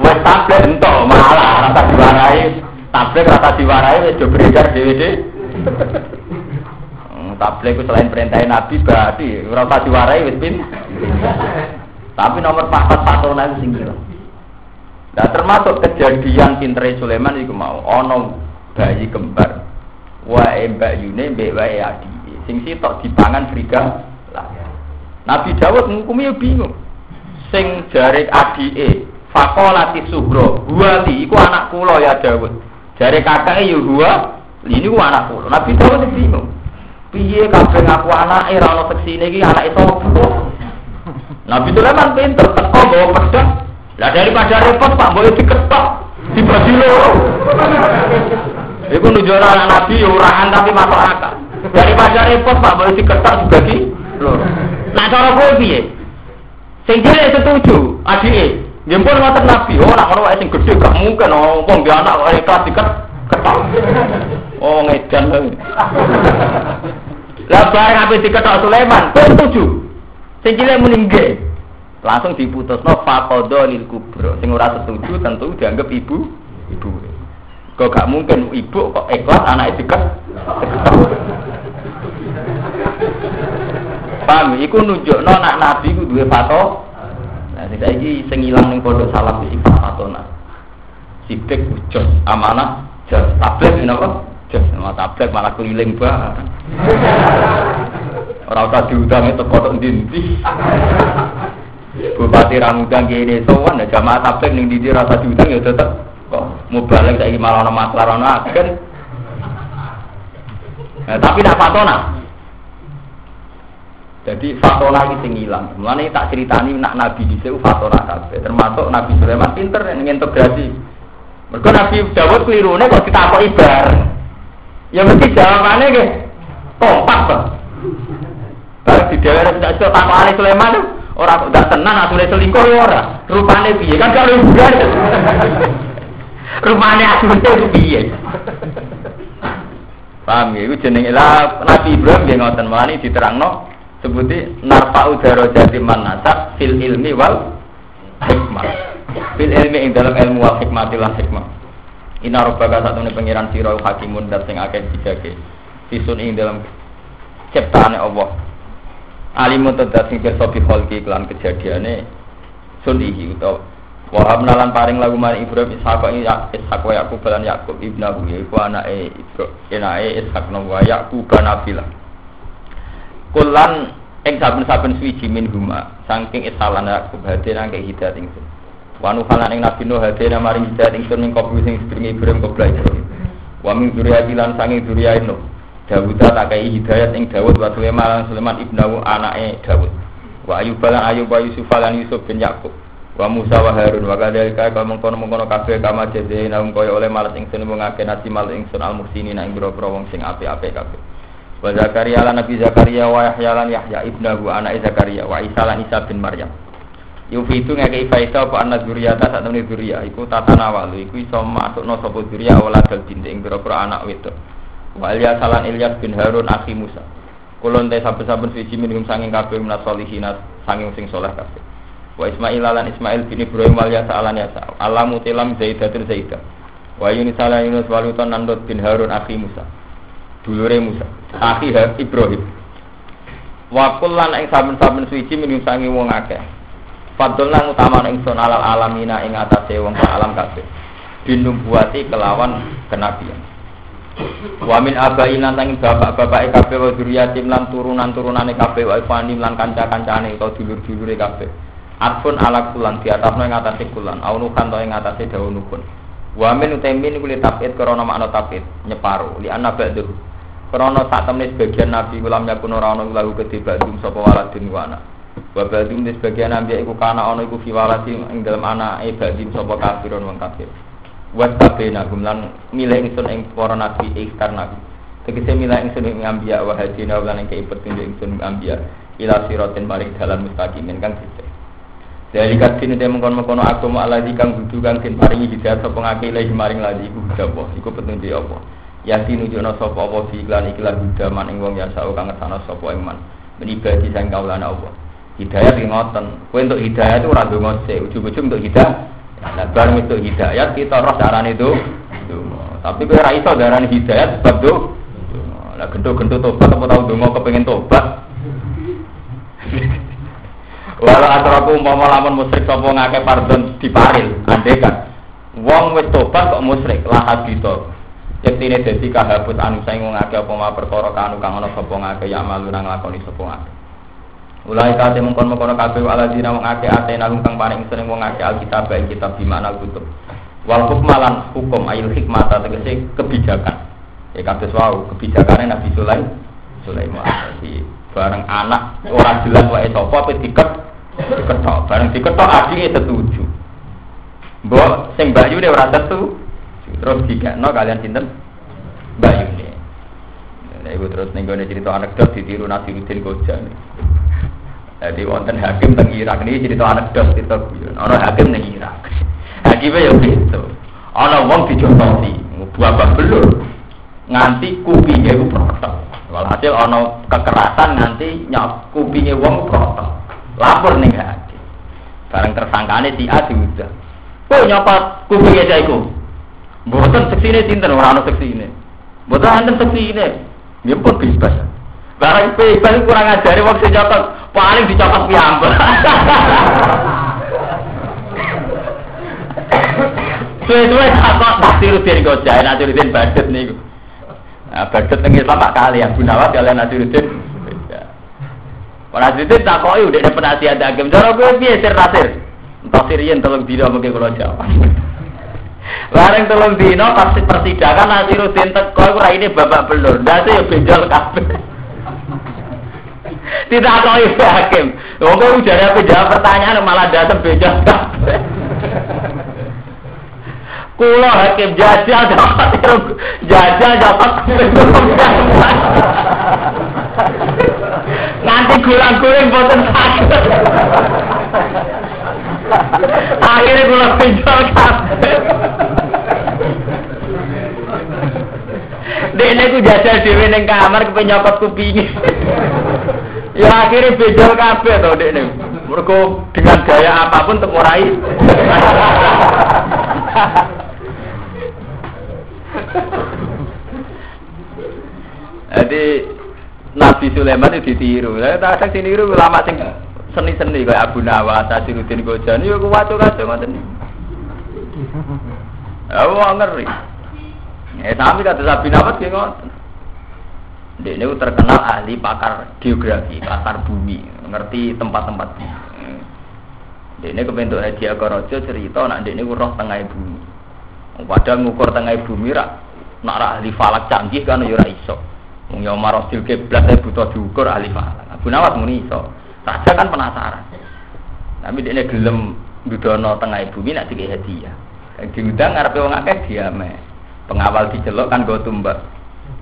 Wes tablek entuk malah rasa diwarai. Tablek rasa diwarai wis do beredar dhewe-dhewe. tabligh itu selain perintah Nabi berarti ora usah diwarai wis pin. Tapi nomor 4 patona sing Nah termasuk kejadian pintere Sulaiman itu mau ono bayi kembar. Wae Mbak Yune mbek wae adi. Sing sitok dipangan friga. Nabi Dawud ngukumi bingung. Sing jare adike Fakolati Subro, buati iku anak kula ya Dawud. Jare kakake ya gua, ini ku anak kula. Nabi Dawud bingung. Piye kabeh ngaku anake ora ono seksine iki anake sapa? Nabi Sulaiman pinter teko bawa pedang. Lah daripada repot Pak boleh diketok, dibagi loro. Iku nunjukno anak Nabi urahan tapi masuk akal. Daripada repot Pak boleh diketok dibagi loro. Nah cara kowe piye? Sing cilik setuju, adike. Nggih pun ngoten Nabi, oh ono sing gedhe gak mungkin oh wong anak kok ikhlas diket ketok. Oh ngedan lho. Lah bareng ape diketok Sulaiman, kowe setuju. Sing cilik muni. Langsung diputusno faqadha lil kubra. Sing ora setuju tentu dianggap ibu ibu. Kok gak mungkin ibu kok ikhlas anake diket. Paham? Iku nunjukno nak nabi ku duwe fato. Saiki sing ilang ning pondok salam iki fatona. Sidik ujos amanah jas tablet ini apa? Jas nama tablet malah keliling banget. Orang usah diundang itu kodok dinti. Bupati Ramudang kini sowan ya jamaah tablet ning didi rasa diundang ya tetep kok mau balik saiki malah ana masalah ana agen. Nah, tapi nak fatona. Jadi fatona ini sing ilang. Mulane tak ceritani nak Nabi dhisik fatona kabeh. Termasuk Nabi Sulaiman pinter yang integrasi. Mergo Nabi Dawud klirune kok ditakoki bareng. Ya mesti jawabannya nggih kompak to. Bareng di daerah tidak iso takokane Sulaiman ora kok gak tenang asune selingkuh ya ora. Rupane piye kan kalau. Rumahnya asmune itu piye? Paham ya? Itu jenenge lah Nabi Ibrahim dia ngoten melani diterangno sebuti narfa udara jati manasa fil ilmi wal hikmah. Fil ilmi ing dalam ilmu wal hikmatilah hikmah. Ina robbaka satu ini pengiran siro hakimun dan sing akeh dijage. Fisun ing dalam ciptaane Allah. Alimun tedat sing pirsa bi kholqi kelan kejadiane sunihi utawa Wahab nalan paring lagu mari Ibrahim Ishak ini Ishak wa Yakub lan Yakub ibnahu yaiku anake Ibrahim enake Ishak wa Yakub nabila. Kulan ing saben-saben suwiji min huma saking isalan Yakub hadena ke hidayat ingsun. Wa nuhalan ing Nabi Nuh hadena maring hidayat ingsun ning kopi sing sedringe Ibrahim kobra Ibrahim. Wa min dzurriyyati lan saking dzurriyyah Nuh. Dawud tak kai hidayat ing Dawud wa Sulaiman lan Sulaiman ibnahu anake Dawud. Wa Ayub lan Ayub wa Yusuf lan Yusuf bin Yakub wa Musa wa Harun wa kadzalika kaya mengkono mengkono kabeh kama jazina um kaya oleh malas ingsun mungake nasi mal ingsun al mursini nang boro-boro wong sing apik-apik kabeh wa Zakaria lan Nabi Zakaria wa Yahya lan Yahya ibnahu anak Zakaria wa Isa lan Isa bin Maryam Yufi itu ngeke faida apa anak zuriyata saat temen zuriya iku tatana walu iku iso masukno sapa zuriya wala dal binte ing boro-boro anak wedok wa Ilyas lan Ilyas bin Harun akhi Musa kulon te saben-saben siji minum sanging kabeh minas solihin sanging sing saleh kabeh Wa Ismail lan Ismail bin Ibrahim wal Yasa alan Yasa. Alamu tilam Zaidatun Zaidah. Wa Yunus ala Yunus walutan Nandot bin Harun akhi Musa. Dulure Musa. Akhi Ibrahim. Wa kullan ing saben-saben suci minum sangi wong akeh. Utama ingsun alal alamina ing atase wong alam kabeh. Binubuati kelawan kenabian. Wa min abai lan tanging bapak-bapake kabeh wa dzurriyyatim lan turunan-turunane kabeh wa ikhwanim lan kanca-kancane utawa dulur-dulure kabeh. Atfun ala kulan di atas yang ngatasi kulan, aunukan to yang ngatasi daunukun. Wamin utemin kuli tapit krono makna tapit nyeparu li ba'du. Krono saat temen sebagian nabi ulam yakun ora ono lahu kedhe ba'dum sapa waladin wa anak. Wa ba'dum sebagian nabi iku kana ono iku fi waladin ing dalem anake ba'dim sapa kafirun wong kafir. Wa tabena gumlan milih ingsun ing para nabi ikhtar nabi. Tegese milih ingsun ing ambiya wa hadina lan ing keipet ingsun ambiya ila siratin balik dalan mustaqimin kan sithik. Dari kasih ini mengkono-mengkono agama Allah kang budu kang den paringi hidayat sapa ngake ilahi maring lagi iku apa iku petunjuk apa ya tinujukna sapa apa fi iklan iklan huda man ing wong ya sao kang ngersano sapa ing man. Menibadi sang kaulana apa? Hidayat ki ngoten. Kowe entuk hidayat itu ora ndonga sik. Ujug-ujug entuk hidayat nah bareng entuk hidayat kita roh carane itu tapi kowe ora iso darani hidayat sebab do lah gento-gento tobat apa tau ndonga kepengin tobat? Walau atraku umpama lamun musyrik sapa ngake pardon diparil, andekan. Wong wis tobat kok musyrik lah habito. Yektine dadi kahabut anu saing wong akeh apa ma perkara kanu kang ana sapa ngake ya malu nang lakoni sapa ngake. Ulai kate mengkon-mengkon kabeh ala dina wong akeh ate nang kang paring sering wong akeh alkitab baik kitab di mana kutub. Wal hukmalan hukum ayil hikmah tegese kebijakan. Ya kados wau kebijakane Nabi Sulaiman. Sulaiman. bareng anak ora jelas wae sapa pe diket diketok bareng diketok adike setuju mbok sing ne ora setuju terus dikekno kalian sinten ne Nah, ibu terus nih gue cerita anekdot ditiru Nasiruddin Koja. Jadi wonten hakim teng Irak ini cerita anekdot cerita guyon. Ono hakim teng Irak. Hakimnya ya gitu. Ono wong dijotosi, buah belur nganti kupingnya itu protok. Walhasil ono kekerasan nganti nyok kupingnya wong protok lapor nih hakim bareng tersangkane si A diudah kok nyopot kupingnya saya Mboten ini sinten ora ana ini. Mboten enten seksi ini. Dia pun bebas. Barang bebas kurang ajari waktu nyopot paling dicopot piyambak. Suwe-suwe takok Nasiruddin Gojai, Nasiruddin Badet niku. Nah, Badet teng Islam kali yang Gunawan kalian Nasiruddin itu tak kok udah penasihat hakim. Cara gue piye sir nasir? Entah sirian tolong dino mungkin kalau jawab. Bareng tolong dino pas persidangan Nasiruddin teko iku ini babak belur. Ndase ya benjol kabeh. Tidak kok ibu hakim. Wong kok ujare apa jawab pertanyaan malah datang benjol kabeh. Kulo hakim jajal dapat jajal dapat Nanti gulang-guling boten sakit. Akhirnya kula pinjol kabeh. Dene ku jajal dhewe ning kamar kepen nyokot kupinge. ya akhirnya bejol kabeh to dekne. Mergo dengan gaya apa pun untuk ngorai. Jadi Nabi Sulaiman itu ditiru. Lah tak sing niru ulama sing seni-seni kayak Abu Nawas, Asiruddin Gojani yo kuwaco-kaco ngoten. Oh, ngeri. Eh, sami kata Abu Nawas ki ngoten. Dia ini terkenal ahli pakar geografi, pakar bumi, ngerti tempat-tempat. Dia ini kebentuk Haji Agorojo cerita, nak dia ini roh tengah bumi. Padahal ngukur tengah bumi rak, nak ahli falak canggih kan yura iso. Wong ya marosil kiblat butuh diukur ahli falak. Abu Nawas muni iso. Raja kan penasaran. Tapi dia gelem dudono tengah bumi nak tiga hadiah. Diundang ngarepe wong akeh diame. Pengawal dicelok kan go tumbak.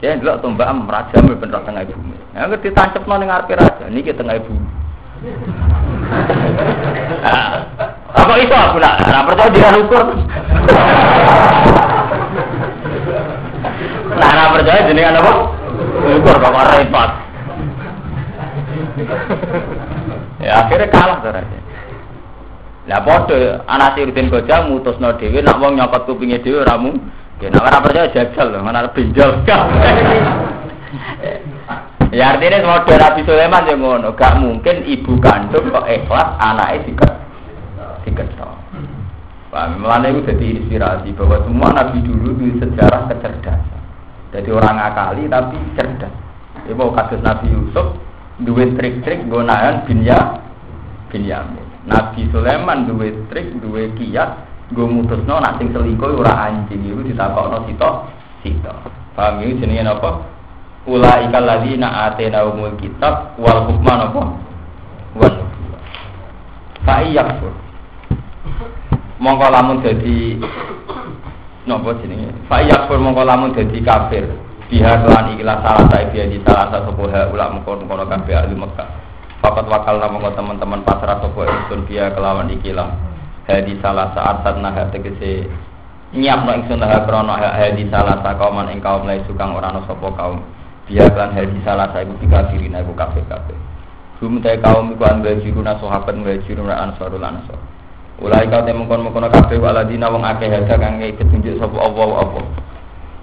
Ya ndelok tombak am raja ben tengah bumi. Ya ngerti tancapno ning ngarepe raja niki tengah bumi. Apa itu aku nak? Nah, percaya dia ukur. Nah, nah percaya jenengan apa? Ukur kok repot. Ya akhirnya kalah raja. Lah padha anak Siruddin Koja mutusno dhewe nak wong nyokot kupinge dhewe ora mung Ya nek ora percaya jajal lho, mana benjol. ya artinya model Nabi Sulaiman yang ngono, gak mungkin ibu kandung kok ikhlas anaknya diket diketok. Paham? Mulanya itu jadi inspirasi bahwa semua nabi dulu itu sejarah kecerdasan. Jadi orang akali tapi cerdas. Ya kasus Nabi Yusuf, dua trik-trik nahan binya Binyamin. Nabi Sulaiman dua trik, dua kiat, gue mutusno nak sing selingkuh ora anjing itu ditakokno sito sito. Paham iki jenenge apa ulaika alladzina atena umul kitab wal hukma napa? Wan fa yakfur mongko lamun dadi napa jenenge? Fa yakfur mongko lamun dadi kafir biha kelan ikilah salah saya dia di salah satu ha ulak mengkon kono kabeh ahli Mekah. Fakat wakal nama teman-teman pasrah sopo ingsun dia kelawan ikilah hadi salah saat nah tegese nyiap no ingsun nah krono hadi salah sa kauman ing kaum lai sukang ora no sapa kaum. Biya kan hadi salah sa iku dikafirina iku kabeh kabeh. Hum te kaum iku an bajiruna sahabat bajiruna ansarul ansar Ulai kau temu kon mengkono kabeh waladina wong akeh hada kang petunjuk sapa Allah apa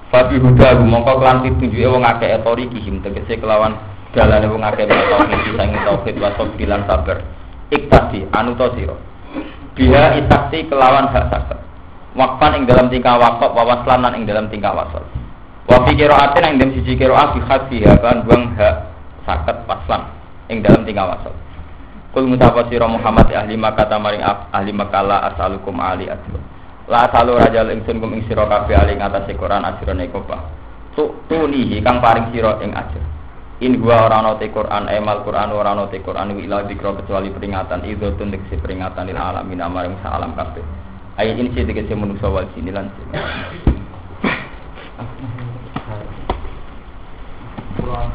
Fabi huda mongko kelan pitunjuke wong akeh etori kihim tegese kelawan dalane wong akeh tauhid sang tauhid wa bilan sabar. Iktasi anu to sira. Biha isaksi kelawan hak sakit wakfan ing dalam tingkah wakaf wawaslan lan ing dalam tingkah wasal wafi kiroatin ing dalam sisi kiroah bihat biha kan buang hak sakit waslan ing dalam tingkah wasal kul mutapa sira Muhammad ahli makata maring ahli makala asalukum ali asro la asalu rajal ingsun kum ing sira kabeh ali ing atase Quran ajrone kobah tu tunihi kang paring sira ing ajr In gua ora ana te Quran, emal Quran ora ana te Quran wi ila dikro kecuali peringatan itu tunduk si peringatan lil alamin amaring sa alam kabeh. Ayo ini sih tegese manusa wal jin lan Quran